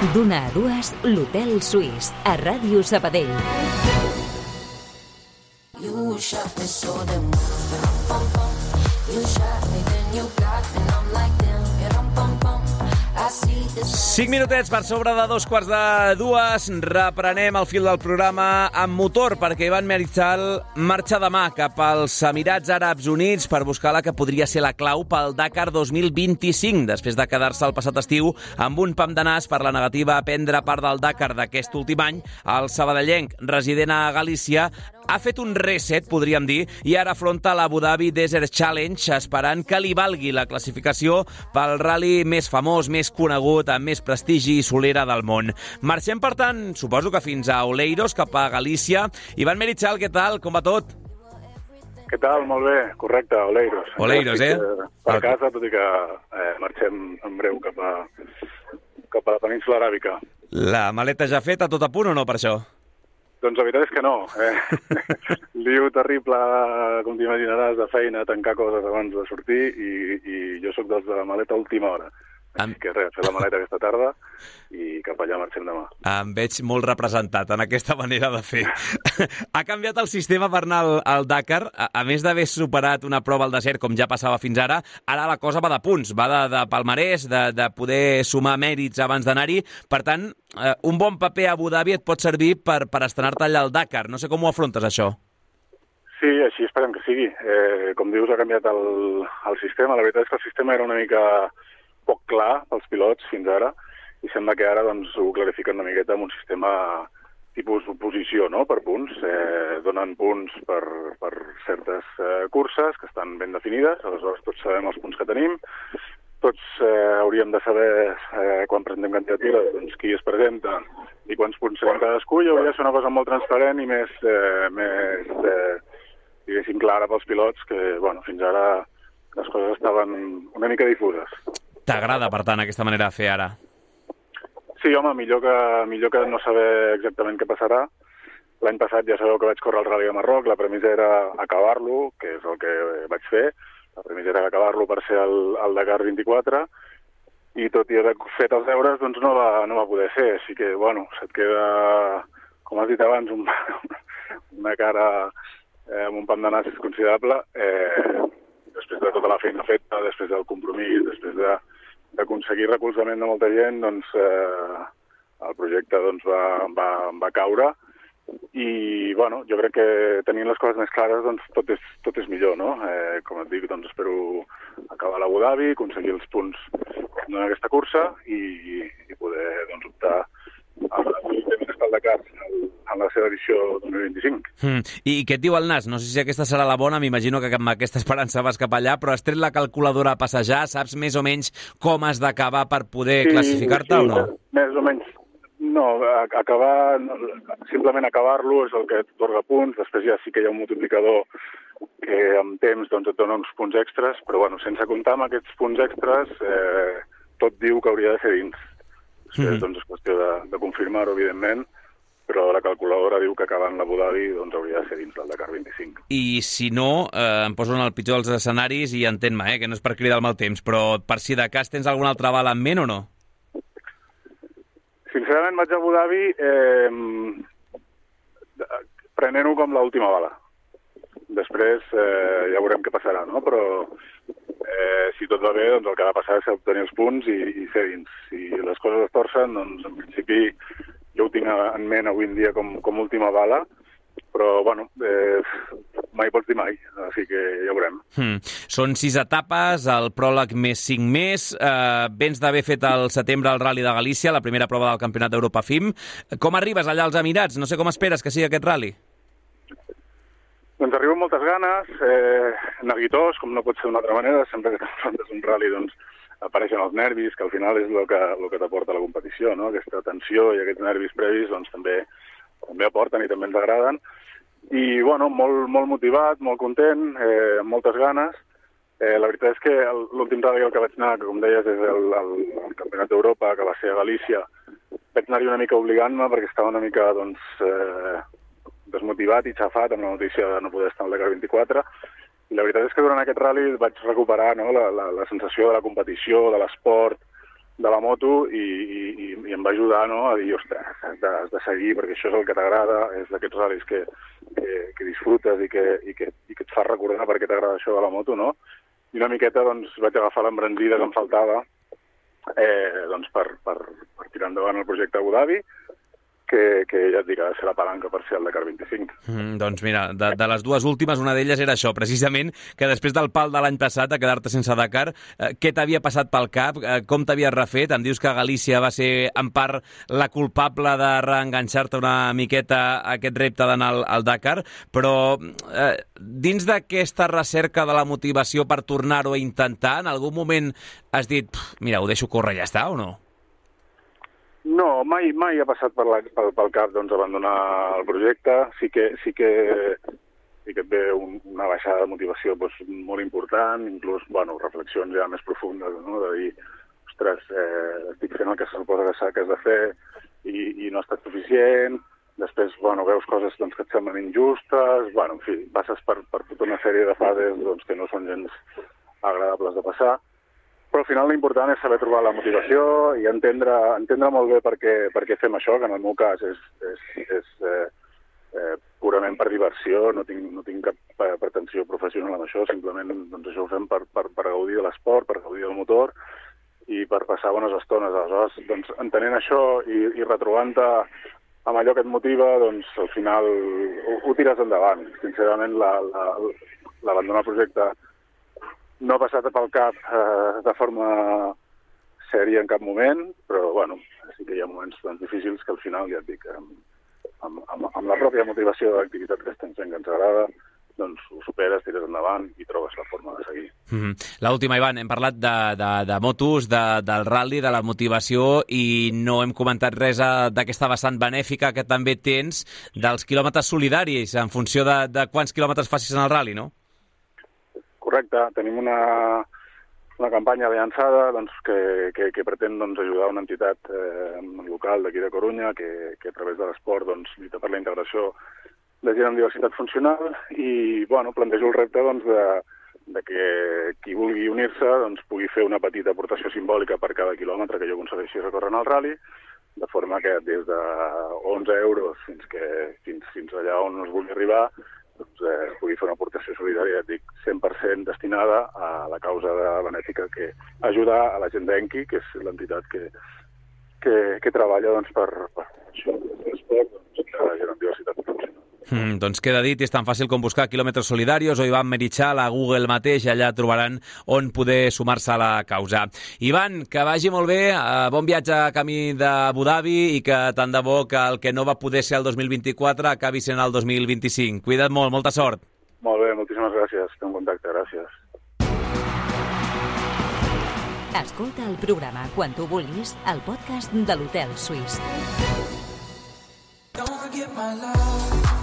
D'una a dues, l'Hotel Suís, a Ràdio Sabadell. You shot me so damn. You shot me, then you got me, 5 minutets per sobre de dos quarts de dues. Reprenem el fil del programa amb motor perquè Ivan Meritzal marxa demà cap als Emirats Àrabs Units per buscar la que podria ser la clau pel Dakar 2025, després de quedar-se el passat estiu amb un pam de nas per la negativa a prendre part del Dakar d'aquest últim any. El sabadellenc, resident a Galícia, ha fet un reset, podríem dir, i ara afronta l'Abu Dhabi Desert Challenge esperant que li valgui la classificació pel rally més famós, més conegut, amb més prestigi i solera del món. Marxem, per tant, suposo que fins a Oleiros, cap a Galícia. Ivan Merichal, què tal? Com va tot? Què tal? Molt bé, correcte, Oleiros. Oleiros, eh? Per casa, tot i que eh, marxem en breu cap a, cap a la península aràbica. La maleta ja feta, tot a punt o no per això? Doncs la veritat és que no. Eh? Liu terrible, com t'imaginaràs, de feina, tancar coses abans de sortir i, i jo sóc dels de la maleta a última hora. Així que res, fer la maleta aquesta tarda i cap allà marxem demà. Em veig molt representat en aquesta manera de fer. ha canviat el sistema per anar al, al Dakar. A, a més d'haver superat una prova al desert, com ja passava fins ara, ara la cosa va de punts, va de, de palmarès, de, de poder sumar mèrits abans d'anar-hi. Per tant, eh, un bon paper a Abu Dhabi et pot servir per, per estrenar-te allà al Dakar. No sé com ho afrontes, això. Sí, així esperem que sigui. Eh, com dius, ha canviat el, el sistema. La veritat és que el sistema era una mica poc clar pels pilots fins ara i sembla que ara doncs, ho clarifiquen una miqueta amb un sistema tipus oposició no? per punts. Eh, donen punts per, per certes eh, curses que estan ben definides, aleshores tots sabem els punts que tenim, tots eh, hauríem de saber eh, quan presentem candidatures doncs, qui es presenta i quants punts serem cadascú i hauria de ser una cosa molt transparent i més, eh, més eh, diguéssim, clara pels pilots que bueno, fins ara les coses estaven una mica difuses. T'agrada, per tant, aquesta manera de fer ara? Sí, home, millor que, millor que no saber exactament què passarà. L'any passat ja sabeu que vaig córrer el Rally de Marroc, la premissa era acabar-lo, que és el que vaig fer. La premissa era acabar-lo per ser el, el Dakar 24, i tot i haver fet els deures, doncs no va, no va poder ser. Així que, bueno, se't queda, com has dit abans, un, una cara eh, amb un pam de nassos considerable. Eh, després de tota la feina feta, després del compromís, després de d'aconseguir recolzament de molta gent, doncs eh, el projecte doncs, va, va, va caure i bueno, jo crec que tenint les coses més clares doncs, tot, és, tot és millor, no? Eh, com et dic, doncs, espero acabar l'Abu Dhabi, aconseguir els punts en aquesta cursa i, i poder doncs, optar a el Dakar en la seva edició 2025. Mm. I què et diu el nas? No sé si aquesta serà la bona, m'imagino que amb aquesta esperança vas cap allà, però has tret la calculadora a passejar, saps més o menys com has d'acabar per poder sí, classificar-te sí, o no? Més o menys. No, acabar, simplement acabar-lo és el que t'otorga punts, després ja sí que hi ha un multiplicador que amb temps doncs, et dona uns punts extras, però bueno, sense comptar amb aquests punts extras, eh, tot diu que hauria de ser dins. Després Mhm. doncs, és qüestió de, de confirmar-ho, evidentment, però la calculadora diu que acabant l'Abu Dhabi doncs, hauria de ser dins del Dakar 25. I si no, eh, em poso en el pitjor dels escenaris i entén-me, eh, que no és per cridar el mal temps, però per si de cas tens alguna altra bala en ment o no? Sincerament vaig a Abu Dhabi eh, prenent-ho com l'última bala. Després eh, ja veurem què passarà, no? Però eh, si tot va bé, doncs el que ha de passar és obtenir els punts i, i ser dins. Si les coses es torcen, doncs en principi jo ho tinc en ment avui en dia com, com última bala, però bueno, eh, mai pots dir mai, així que ja veurem. Hmm. Són sis etapes, el pròleg més cinc més. Eh, vens d'haver fet al setembre el Rally de Galícia, la primera prova del Campionat d'Europa FIM. Com arribes allà als Emirats? No sé com esperes que sigui aquest rally. Doncs arribo amb moltes ganes, eh, neguitós, com no pot ser d'una altra manera, sempre que t'enfrontes un rally doncs, apareixen els nervis, que al final és el que, el que t'aporta la competició, no? aquesta tensió i aquests nervis previs doncs, també, també aporten i també ens agraden. I bueno, molt, molt motivat, molt content, eh, amb moltes ganes. Eh, la veritat és que l'últim rally al que vaig anar, que com deies és el, el, el Campionat d'Europa, que va ser a Galícia, vaig anar-hi una mica obligant-me perquè estava una mica doncs, eh, desmotivat i xafat amb la notícia de no poder estar al Dakar 24 i la veritat és que durant aquest rally vaig recuperar no, la, la, la sensació de la competició, de l'esport, de la moto i, i, i- em va ajudar no, a dir, ostres, has de, has de seguir perquè això és el que t'agrada, és d'aquests ral·lis que, que, que disfrutes i que, i, que, i que et fa recordar per què t'agrada això de la moto, no? I una miqueta doncs, vaig agafar l'embranzida que em faltava eh, doncs, per, per, per tirar endavant el projecte Abu Dhabi, que, que ja et dic, ha de ser la palanca per ser el Dakar 25. Mm, doncs mira, de, de les dues últimes, una d'elles era això, precisament, que després del pal de l'any passat, a quedar-te sense Dakar, eh, què t'havia passat pel cap? Eh, com t'havies refet? Em dius que Galícia va ser, en part, la culpable de reenganxar-te una miqueta a aquest repte d'anar al, al Dakar, però eh, dins d'aquesta recerca de la motivació per tornar-ho a intentar, en algun moment has dit, "Pf, mira, ho deixo córrer, ja està, o no? No, mai, mai ha passat per la, pel, pel cap doncs, abandonar el projecte. Sí que, sí que, sí que et ve un, una baixada de motivació doncs, molt important, inclús bueno, reflexions ja més profundes, no? de dir, ostres, eh, estic fent el que se suposa que que has de fer i, i no ha estat suficient. Després, bueno, veus coses doncs, que et semblen injustes, bueno, en fi, passes per, per tota una sèrie de fases doncs, que no són gens agradables de passar però al final l'important és saber trobar la motivació i entendre, entendre molt bé per què, per què fem això, que en el meu cas és, és, és eh, eh, purament per diversió, no tinc, no tinc cap eh, pretensió professional amb això, simplement doncs, això ho fem per, per, per gaudir de l'esport, per gaudir del motor i per passar bones estones. Aleshores, doncs, entenent això i, i retrobant-te amb allò que et motiva, doncs al final ho, ho tires endavant. Sincerament, la- la- l'abandonar el projecte no ha passat pel cap eh, de forma sèria en cap moment, però bueno, sí que hi ha moments doncs, difícils que al final, ja et dic, amb, amb, amb, amb la pròpia motivació de l'activitat que estem fent que ens agrada, doncs ho superes, tires endavant i trobes la forma de seguir. Mm -hmm. L'última, Ivan, hem parlat de, de, de motos, de, del rally, de la motivació i no hem comentat res eh, d'aquesta vessant benèfica que també tens dels quilòmetres solidaris en funció de, de quants quilòmetres facis en el rally, no? Correcte, tenim una, una campanya avançada doncs, que, que, que pretén doncs, ajudar una entitat eh, local d'aquí de Corunya que, que a través de l'esport doncs, lluita per la integració de gent amb diversitat funcional i bueno, plantejo el repte doncs, de, de que qui vulgui unir-se doncs, pugui fer una petita aportació simbòlica per cada quilòmetre que jo aconsegueixi recórrer en el rally, de forma que des de 11 euros fins, que, fins, fins allà on es vulgui arribar doncs, eh, pugui fer una aportació solidària, dic, 100% destinada a la causa de benèfica que ajudar a la gent d'Enki, que és l'entitat que, que, que treballa doncs, per, per això, per l'esport, doncs, amb diversitat funcional. Mm, doncs queda dit, és tan fàcil com buscar quilòmetres solidarios o Ivan Merichal a Google mateix, allà trobaran on poder sumar-se a la causa. Ivan, que vagi molt bé, eh, bon viatge a camí d'Abu Dhabi i que tant de bo que el que no va poder ser el 2024 acabi sent el 2025. Cuida't molt, molta sort. Molt bé, moltíssimes gràcies. Estem en contacte, gràcies. Escolta el programa quan tu vulguis al podcast de l'Hotel Suís. Don't forget my love.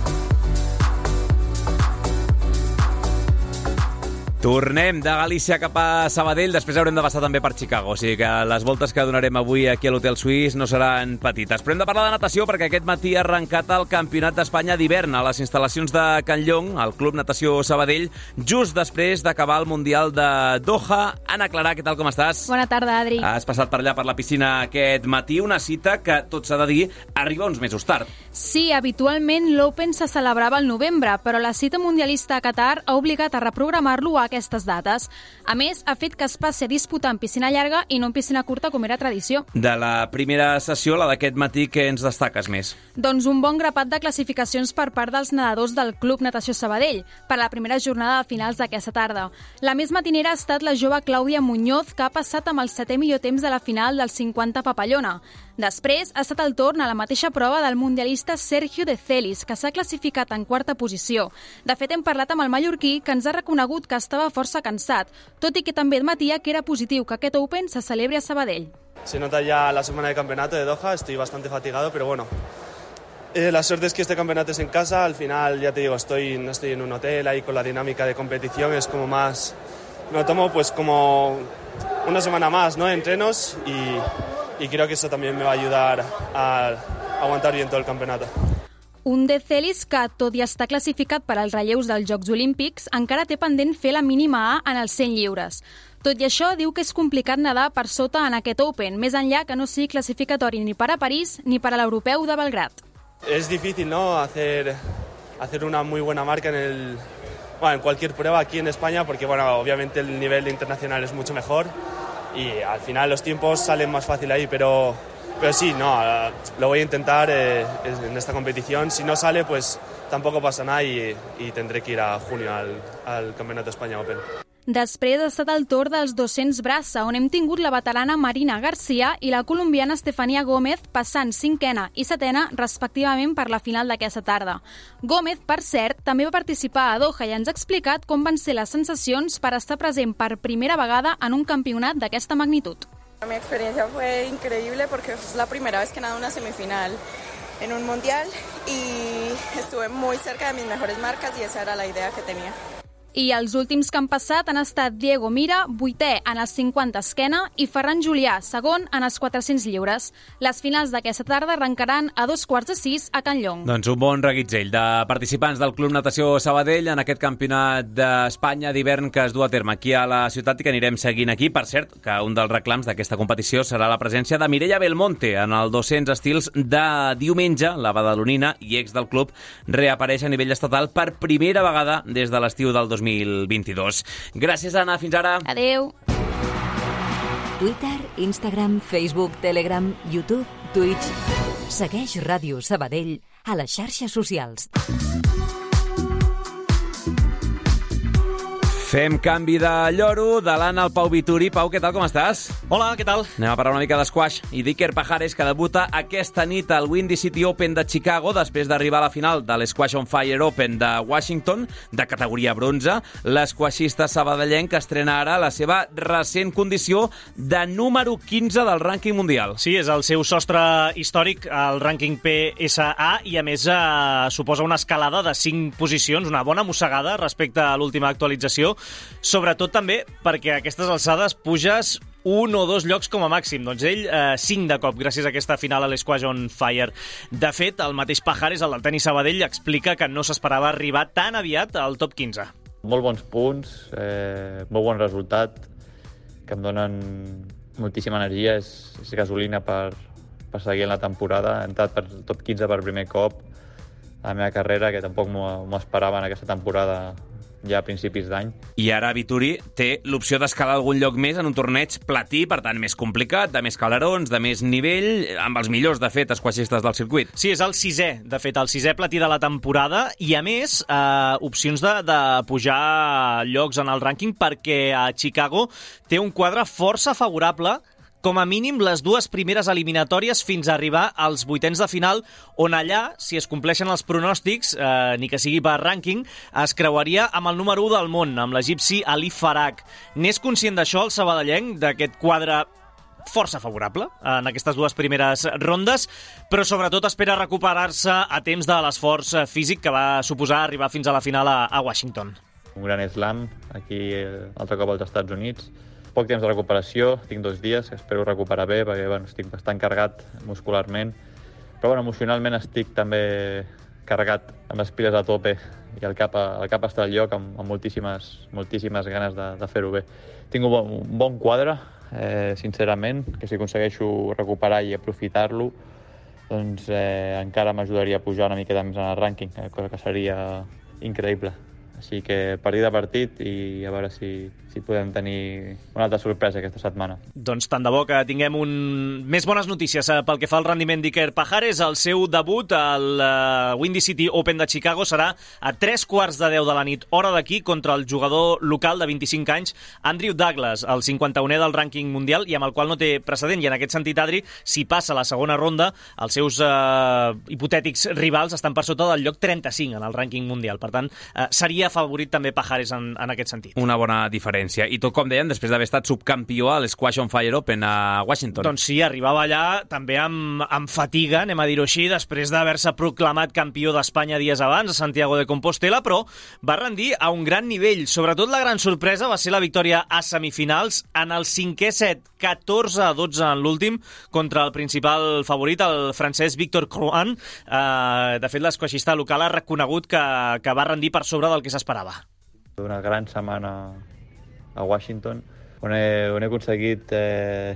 Tornem de Galícia cap a Sabadell, després haurem de passar també per Chicago, o sigui que les voltes que donarem avui aquí a l'Hotel Suís no seran petites. Però hem de parlar de natació perquè aquest matí ha arrencat el Campionat d'Espanya d'hivern a les instal·lacions de Can Llong, al Club Natació Sabadell, just després d'acabar el Mundial de Doha. Anna Clarà, què tal, com estàs? Bona tarda, Adri. Has passat per allà per la piscina aquest matí, una cita que, tot s'ha de dir, arriba uns mesos tard. Sí, habitualment l'Open se celebrava al novembre, però la cita mundialista a Qatar ha obligat a reprogramar-lo a aquestes dates. A més, ha fet que es passi a disputar en piscina llarga i no en piscina curta com era tradició. De la primera sessió, la d'aquest matí, què ens destaques més? Doncs un bon grapat de classificacions per part dels nedadors del Club Natació Sabadell per a la primera jornada de finals d'aquesta tarda. La més matinera ha estat la jove Clàudia Muñoz, que ha passat amb el setè millor temps de la final del 50 Papallona. Després ha estat el torn a la mateixa prova del mundialista Sergio de Celis, que s'ha classificat en quarta posició. De fet, hem parlat amb el mallorquí, que ens ha reconegut que estava força cansat, tot i que també admetia que era positiu que aquest Open se celebri a Sabadell. Se nota ya la semana de campeonato de Doha, estoy bastante fatigado, pero bueno. Eh, la suerte es que este campeonato es en casa, al final ya te digo, estoy, no estoy en un hotel ahí con la dinámica de competición, es como más, me lo tomo pues como una semana más, ¿no? Entrenos y, y creo que eso también me va a ayudar a aguantar bien todo el campeonato. Un de Celis que, tot i estar classificat per als relleus dels Jocs Olímpics, encara té pendent fer la mínima A en els 100 lliures. Tot i això, diu que és complicat nedar per sota en aquest Open, més enllà que no sigui classificatori ni per a París ni per a l'Europeu de Belgrat. Es difícil, ¿no? Hacer, hacer una muy buena marca en, el, bueno, en cualquier prueba aquí en España, porque bueno, obviamente el nivel internacional es mucho mejor y al final los tiempos salen más fácil ahí, pero, pero sí, no, lo voy a intentar eh, en esta competición. Si no sale, pues tampoco pasa nada y, tendré que ir a junio al, al Campeonato España Open. Després ha estat el torn dels 200 braça, on hem tingut la veterana Marina Garcia i la colombiana Estefania Gómez passant cinquena i setena, respectivament, per la final d'aquesta tarda. Gómez, per cert, també va participar a Doha i ens ha explicat com van ser les sensacions per estar present per primera vegada en un campionat d'aquesta magnitud. Mi experiencia fue increíble porque es la primera vez que nado una semifinal en un mundial y estuve muy cerca de mis mejores marcas y esa era la idea que tenía. I els últims que han passat han estat Diego Mira, vuitè en els 50 esquena, i Ferran Julià, segon en els 400 lliures. Les finals d'aquesta tarda arrencaran a dos quarts de sis a Can Llong. Doncs un bon reguitzell de participants del Club Natació Sabadell en aquest campionat d'Espanya d'hivern que es du a terme aquí a la ciutat i que anirem seguint aquí. Per cert, que un dels reclams d'aquesta competició serà la presència de Mireia Belmonte en el 200 estils de diumenge. La badalonina i ex del club reapareix a nivell estatal per primera vegada des de l'estiu del 2022. Gràcies, Anna. Fins ara. Adeu. Twitter, Instagram, Facebook, Telegram, YouTube, Twitch... Segueix Ràdio Sabadell a les xarxes socials. Fem canvi de lloro, de l'Anna al Pau Vituri. Pau, què tal, com estàs? Hola, què tal? Anem a parlar una mica d'esquash i d'Iker Pajares, que debuta aquesta nit al Windy City Open de Chicago després d'arribar a la final de l'Squash on Fire Open de Washington, de categoria bronze. L'esquaixista sabadellenc estrena ara la seva recent condició de número 15 del rànquing mundial. Sí, és el seu sostre històric, el rànquing PSA, i a més eh, suposa una escalada de 5 posicions, una bona mossegada respecte a l'última actualització, sobretot també perquè a aquestes alçades puges un o dos llocs com a màxim. Doncs ell, eh, cinc de cop, gràcies a aquesta final a l'Squash on Fire. De fet, el mateix Pajares, el del tenis Sabadell, explica que no s'esperava arribar tan aviat al top 15. Molt bons punts, eh, molt bon resultat, que em donen moltíssima energia, és, és gasolina per, per seguir en la temporada. He entrat per top 15 per primer cop a la meva carrera, que tampoc m'ho esperava en aquesta temporada ja a principis d'any. I ara Vituri té l'opció d'escalar algun lloc més en un torneig platí, per tant, més complicat, de més calarons, de més nivell, amb els millors, de fet, esquaixistes del circuit. Sí, és el sisè, de fet, el sisè platí de la temporada i, a més, eh, opcions de, de pujar llocs en el rànquing perquè a Chicago té un quadre força favorable com a mínim les dues primeres eliminatòries fins a arribar als vuitens de final, on allà, si es compleixen els pronòstics, eh, ni que sigui per rànquing, es creuaria amb el número 1 del món, amb l'egipci Ali Farag. N'és conscient d'això el sabadellenc, d'aquest quadre força favorable en aquestes dues primeres rondes, però sobretot espera recuperar-se a temps de l'esforç físic que va suposar arribar fins a la final a, a Washington. Un gran slam, aquí eh, altre cop als Estats Units. Poc temps de recuperació, tinc dos dies, espero recuperar bé perquè bueno, estic bastant carregat muscularment. Però bueno, emocionalment estic també carregat amb les piles a tope i el cap, el cap està al lloc amb, amb moltíssimes, moltíssimes ganes de, de fer-ho bé. Tinc un bon, un bon quadre, eh, sincerament, que si aconsegueixo recuperar i aprofitar-lo, doncs eh, encara m'ajudaria a pujar una miqueta més en el rànquing, eh, cosa que seria increïble. Així que partit a partit i a veure si, si podem tenir una altra sorpresa aquesta setmana. Doncs tant de bo que tinguem un... més bones notícies eh, pel que fa al rendiment d'Iker Pajares. El seu debut al uh, Windy City Open de Chicago serà a tres quarts de 10 de la nit, hora d'aquí, contra el jugador local de 25 anys, Andrew Douglas, el 51è del rànquing mundial i amb el qual no té precedent. I en aquest sentit, Adri, si passa la segona ronda, els seus uh, hipotètics rivals estan per sota del lloc 35 en el rànquing mundial. Per tant, uh, seria favorit també Pajares en, en aquest sentit. Una bona diferència. I tot, com deien, després d'haver estat subcampió a l'Squash on Fire Open a Washington. Doncs sí, arribava allà també amb, amb fatiga, anem a dir-ho així, després d'haver-se proclamat campió d'Espanya dies abans a Santiago de Compostela, però va rendir a un gran nivell. Sobretot la gran sorpresa va ser la victòria a semifinals en el cinquè set, 14 a 12 en l'últim, contra el principal favorit, el francès Victor Crouan. Eh, de fet, l'esquaixista local ha reconegut que, que va rendir per sobre del que s'esperava. Una gran setmana a Washington, on he, on he aconseguit eh,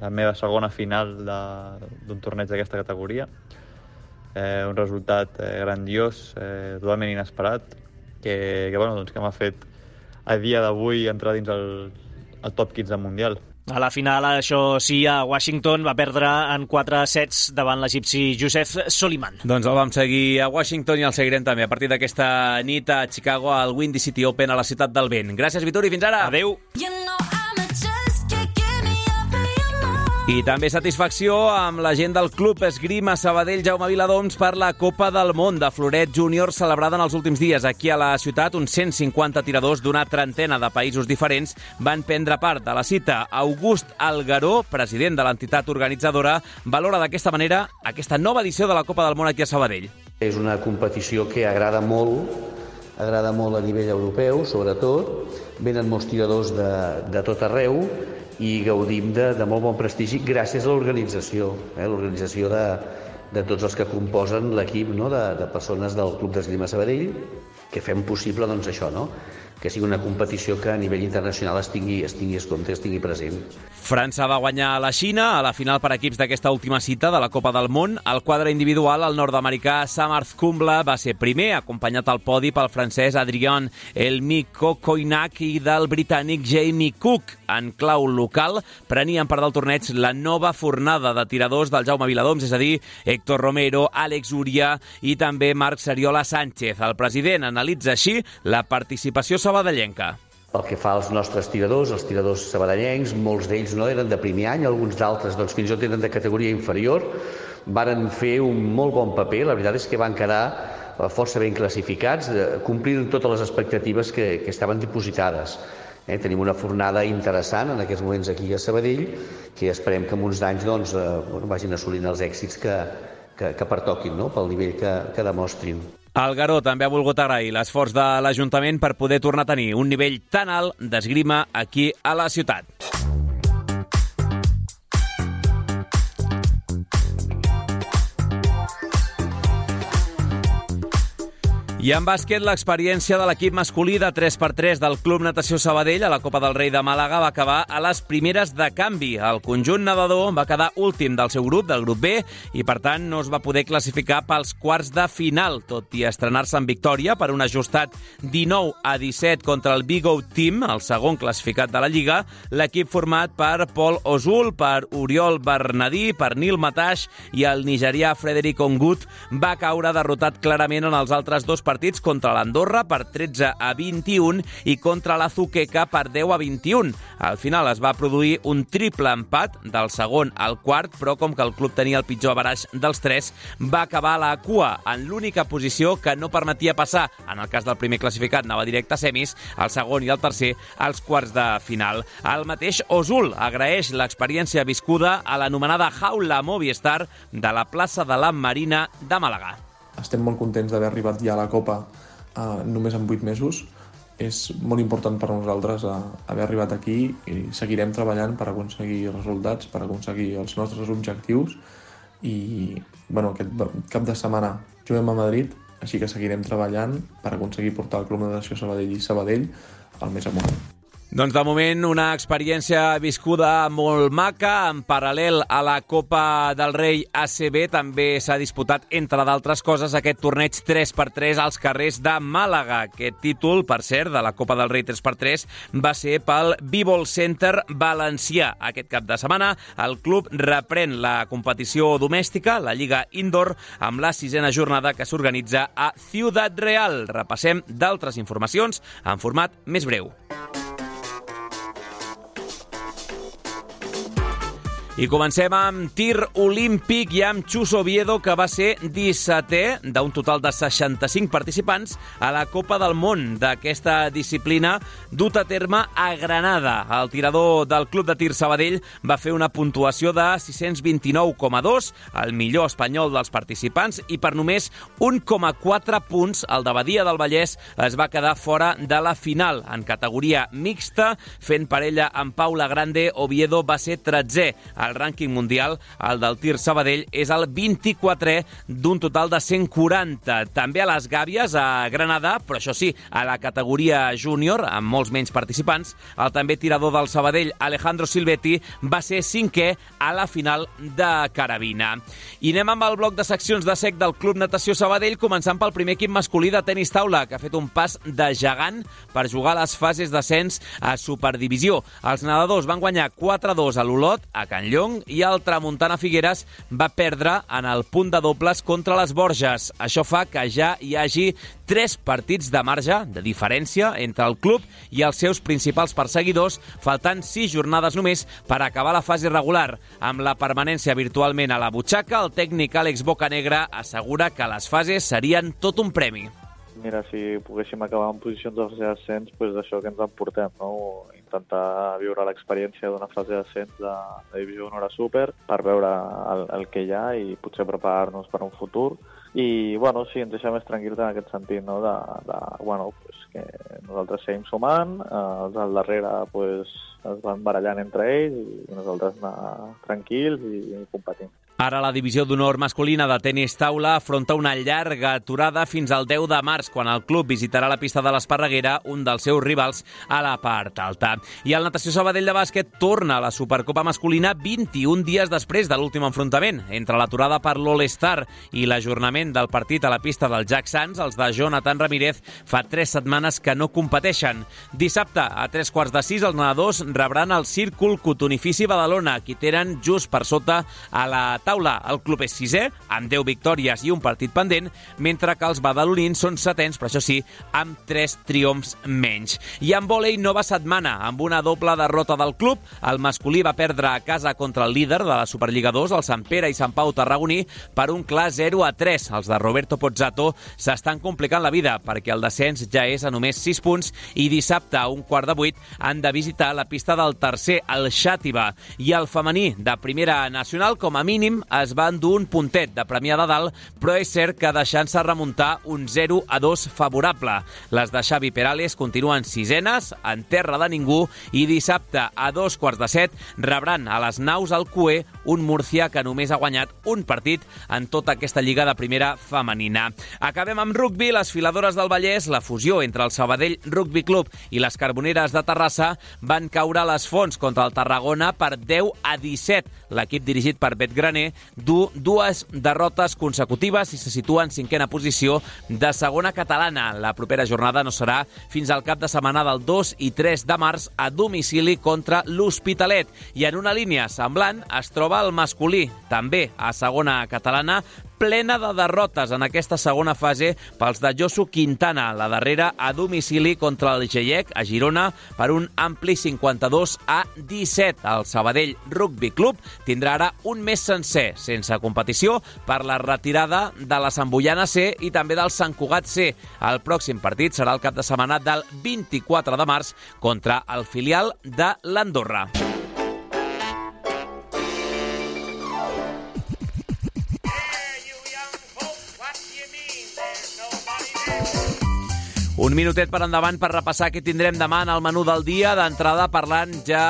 la meva segona final d'un torneig d'aquesta categoria. Eh, un resultat eh, grandiós, eh, totalment inesperat, que, que, bueno, doncs, que m'ha fet a dia d'avui entrar dins el, el top 15 mundial. A la final, això sí, a Washington va perdre en 4 sets davant l'egipci Josef Soliman. Doncs el vam seguir a Washington i el seguirem també a partir d'aquesta nit a Chicago al Windy City Open a la ciutat del vent. Gràcies, Vituri, fins ara. Adeu. I també satisfacció amb la gent del Club Esgrima Sabadell Jaume Viladoms per la Copa del Món de Floret Júnior celebrada en els últims dies. Aquí a la ciutat, uns 150 tiradors d'una trentena de països diferents van prendre part de la cita. August Algaró, president de l'entitat organitzadora, valora d'aquesta manera aquesta nova edició de la Copa del Món aquí a Sabadell. És una competició que agrada molt, agrada molt a nivell europeu, sobretot. Venen molts tiradors de, de tot arreu i gaudim de, de molt bon prestigi gràcies a l'organització, eh? l'organització de, de tots els que composen l'equip no? de, de persones del Club d'Esgrima Sabadell, que fem possible doncs, això, no? que sigui una competició que a nivell internacional es tingui, es tingui es compte, es tingui present. França va guanyar a la Xina a la final per equips d'aquesta última cita de la Copa del Món. Al quadre individual, el nord-americà Samarth Kumbla va ser primer, acompanyat al podi pel francès Adrien Elmiko Koinak i del britànic Jamie Cook. En clau local, prenien part del torneig la nova fornada de tiradors del Jaume Viladoms, és a dir, Héctor Romero, Àlex Uria i també Marc Seriola Sánchez. El president analitza així la participació sabadellenca. Pel que fa als nostres tiradors, els tiradors sabadellencs, molts d'ells no eren de primer any, alguns d'altres doncs, fins i tot eren de categoria inferior, varen fer un molt bon paper, la veritat és que van quedar eh, força ben classificats, eh, complint totes les expectatives que, que estaven dipositades. Eh, tenim una fornada interessant en aquests moments aquí a Sabadell, que esperem que en uns anys doncs, eh, vagin assolint els èxits que, que, que pertoquin no? pel nivell que, que demostrin. El Garó també ha volgut agrair l'esforç de l'Ajuntament per poder tornar a tenir un nivell tan alt d'esgrima aquí a la ciutat. I en bàsquet, l'experiència de l'equip masculí de 3x3 del Club Natació Sabadell a la Copa del Rei de Màlaga va acabar a les primeres de canvi. El conjunt nedador va quedar últim del seu grup, del grup B, i per tant no es va poder classificar pels quarts de final, tot i estrenar-se en victòria per un ajustat 19 a 17 contra el Big O Team, el segon classificat de la Lliga. L'equip format per Paul Osul, per Oriol Bernadí, per Nil Matash i el nigerià Frederic Ongut va caure derrotat clarament en els altres dos partits contra l'Andorra per 13 a 21 i contra la Zuqueca per 10 a 21. Al final es va produir un triple empat del segon al quart, però com que el club tenia el pitjor baraix dels tres, va acabar la cua en l'única posició que no permetia passar. En el cas del primer classificat anava directe a semis, el segon i el tercer als quarts de final. El mateix Osul agraeix l'experiència viscuda a l'anomenada Jaula Movistar de la plaça de la Marina de Màlaga estem molt contents d'haver arribat ja a la Copa eh, només en 8 mesos. És molt important per a nosaltres eh, haver arribat aquí i seguirem treballant per aconseguir resultats, per aconseguir els nostres objectius i bueno, aquest cap de setmana juguem a Madrid, així que seguirem treballant per aconseguir portar el Club de Natació Sabadell i Sabadell al més amunt. Doncs de moment una experiència viscuda molt maca. En paral·lel a la Copa del Rei ACB també s'ha disputat, entre d'altres coses, aquest torneig 3x3 als carrers de Màlaga. Aquest títol, per cert, de la Copa del Rei 3x3 va ser pel B-Ball Center Valencià. Aquest cap de setmana el club reprèn la competició domèstica, la Lliga Indoor, amb la sisena jornada que s'organitza a Ciudad Real. Repassem d'altres informacions en format més breu. I comencem amb tir olímpic i amb Xus Oviedo, que va ser 17è d'un total de 65 participants a la Copa del Món d'aquesta disciplina dut a terme a Granada. El tirador del Club de Tir Sabadell va fer una puntuació de 629,2, el millor espanyol dels participants, i per només 1,4 punts el de Badia del Vallès es va quedar fora de la final. En categoria mixta, fent parella amb Paula Grande, Oviedo va ser 13è al rànquing mundial, el del tir Sabadell és el 24è d'un total de 140. També a les Gàbies, a Granada, però això sí, a la categoria júnior, amb molts menys participants, el també tirador del Sabadell, Alejandro Silvetti, va ser cinquè a la final de Carabina. I anem amb el bloc de seccions de sec del Club Natació Sabadell, començant pel primer equip masculí de tenis taula, que ha fet un pas de gegant per jugar a les fases d'ascens a Superdivisió. Els nedadors van guanyar 4-2 a l'Olot, a Can Llong, i el Tramuntana Figueres va perdre en el punt de dobles contra les Borges. Això fa que ja hi hagi tres partits de marge de diferència entre el club i els seus principals perseguidors, faltant sis jornades només per acabar la fase regular. Amb la permanència virtualment a la butxaca, el tècnic Àlex Bocanegra assegura que les fases serien tot un premi. Mira, si poguéssim acabar en posicions de fase d'ascens, doncs això que ens emportem, no? Intentar viure l'experiència d'una fase d'ascens de, de divisió honor a super per veure el, el que hi ha i potser preparar-nos per un futur i bueno, sí, ens deixa més tranquils en aquest sentit, no? de, de bueno, pues, que nosaltres seguim sumant, eh, els al darrere pues, es van barallant entre ells i nosaltres anar tranquils i, i competint. Ara la divisió d'honor masculina de tenis taula afronta una llarga aturada fins al 10 de març, quan el club visitarà la pista de l'Esparreguera, un dels seus rivals, a la part alta. I el Natació Sabadell de bàsquet torna a la Supercopa masculina 21 dies després de l'últim enfrontament. Entre l'aturada per l'All-Star i l'ajornament del partit a la pista del Jack Sands, els de Jonathan Ramírez fa tres setmanes que no competeixen. Dissabte, a tres quarts de sis, els nedadors rebran el Círcul Cotonifici Badalona, qui tenen just per sota a la taula taula, el club és sisè, amb 10 victòries i un partit pendent, mentre que els badalonins són setens, però això sí, amb 3 triomfs menys. I en vòlei, nova setmana, amb una doble derrota del club. El masculí va perdre a casa contra el líder de la Superliga 2, el Sant Pere i Sant Pau Tarragoní, per un clar 0 a 3. Els de Roberto Pozzato s'estan complicant la vida perquè el descens ja és a només 6 punts i dissabte a un quart de vuit han de visitar la pista del tercer, el Xàtiva. I el femení de primera nacional, com a mínim, es va endur un puntet de Premià de Dalt, però és cert que deixant-se remuntar un 0 a 2 favorable. Les de Xavi Perales continuen sisenes, en terra de ningú, i dissabte a dos quarts de set rebran a les naus al CUE un Murcia que només ha guanyat un partit en tota aquesta lliga de primera femenina. Acabem amb rugby. Les filadores del Vallès, la fusió entre el Sabadell Rugby Club i les Carboneres de Terrassa van caure a les fonts contra el Tarragona per 10 a 17. L'equip dirigit per Bet Graner du dues derrotes consecutives i se situa en cinquena posició de segona catalana. La propera jornada no serà fins al cap de setmana del 2 i 3 de març a domicili contra l'Hospitalet. I en una línia semblant es troba el masculí, també a segona catalana, plena de derrotes en aquesta segona fase pels de Josu Quintana, la darrera a domicili contra el Geiec a Girona per un ampli 52 a 17. El Sabadell Rugby Club tindrà ara un mes sencer sense competició per la retirada de la Samboyana C i també del Sant Cugat C. El pròxim partit serà el cap de setmana del 24 de març contra el filial de l'Andorra. Un minutet per endavant per repassar què tindrem demà en el menú del dia. D'entrada parlant ja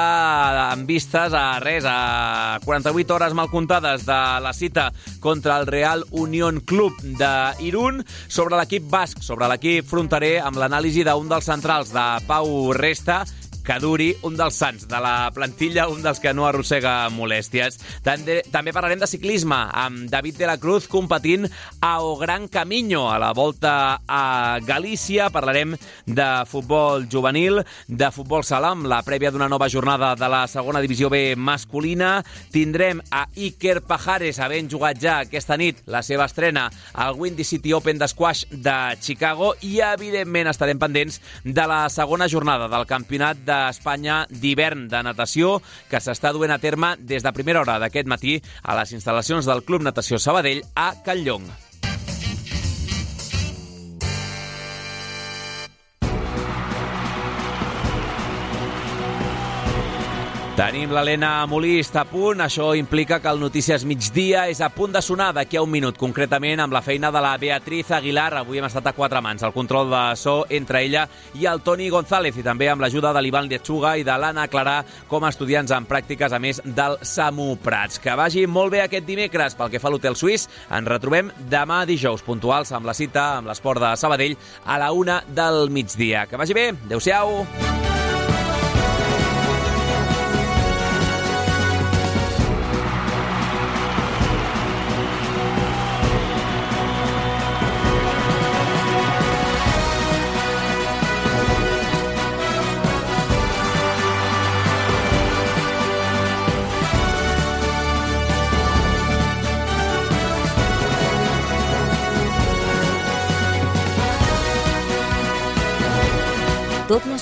amb vistes a res, a 48 hores mal comptades de la cita contra el Real Unión Club d'Irun sobre l'equip basc, sobre l'equip fronterer, amb l'anàlisi d'un dels centrals de Pau Resta, que duri un dels sants de la plantilla, un dels que no arrossega molèsties. També, també parlarem de ciclisme, amb David de la Cruz competint a O Gran Camino, a la volta a Galícia. Parlarem de futbol juvenil, de futbol sala, la prèvia d'una nova jornada de la segona divisió B masculina. Tindrem a Iker Pajares, havent jugat ja aquesta nit la seva estrena al Windy City Open d'Squash de Chicago i, evidentment, estarem pendents de la segona jornada del campionat d'Espanya d'hivern de natació que s'està duent a terme des de primera hora d'aquest matí a les instal·lacions del Club Natació Sabadell a Calllong. Tenim l'Helena Molist a punt. Això implica que el Notícies Migdia és a punt de sonar d'aquí a un minut, concretament amb la feina de la Beatriz Aguilar. Avui hem estat a quatre mans. El control de so entre ella i el Toni González i també amb l'ajuda de l'Ivan Lechuga i de l'Anna Clarà com a estudiants en pràctiques, a més del Samu Prats. Que vagi molt bé aquest dimecres pel que fa a l'Hotel Suís. Ens retrobem demà dijous puntuals amb la cita amb l'esport de Sabadell a la una del migdia. Que vagi bé. Adéu-siau.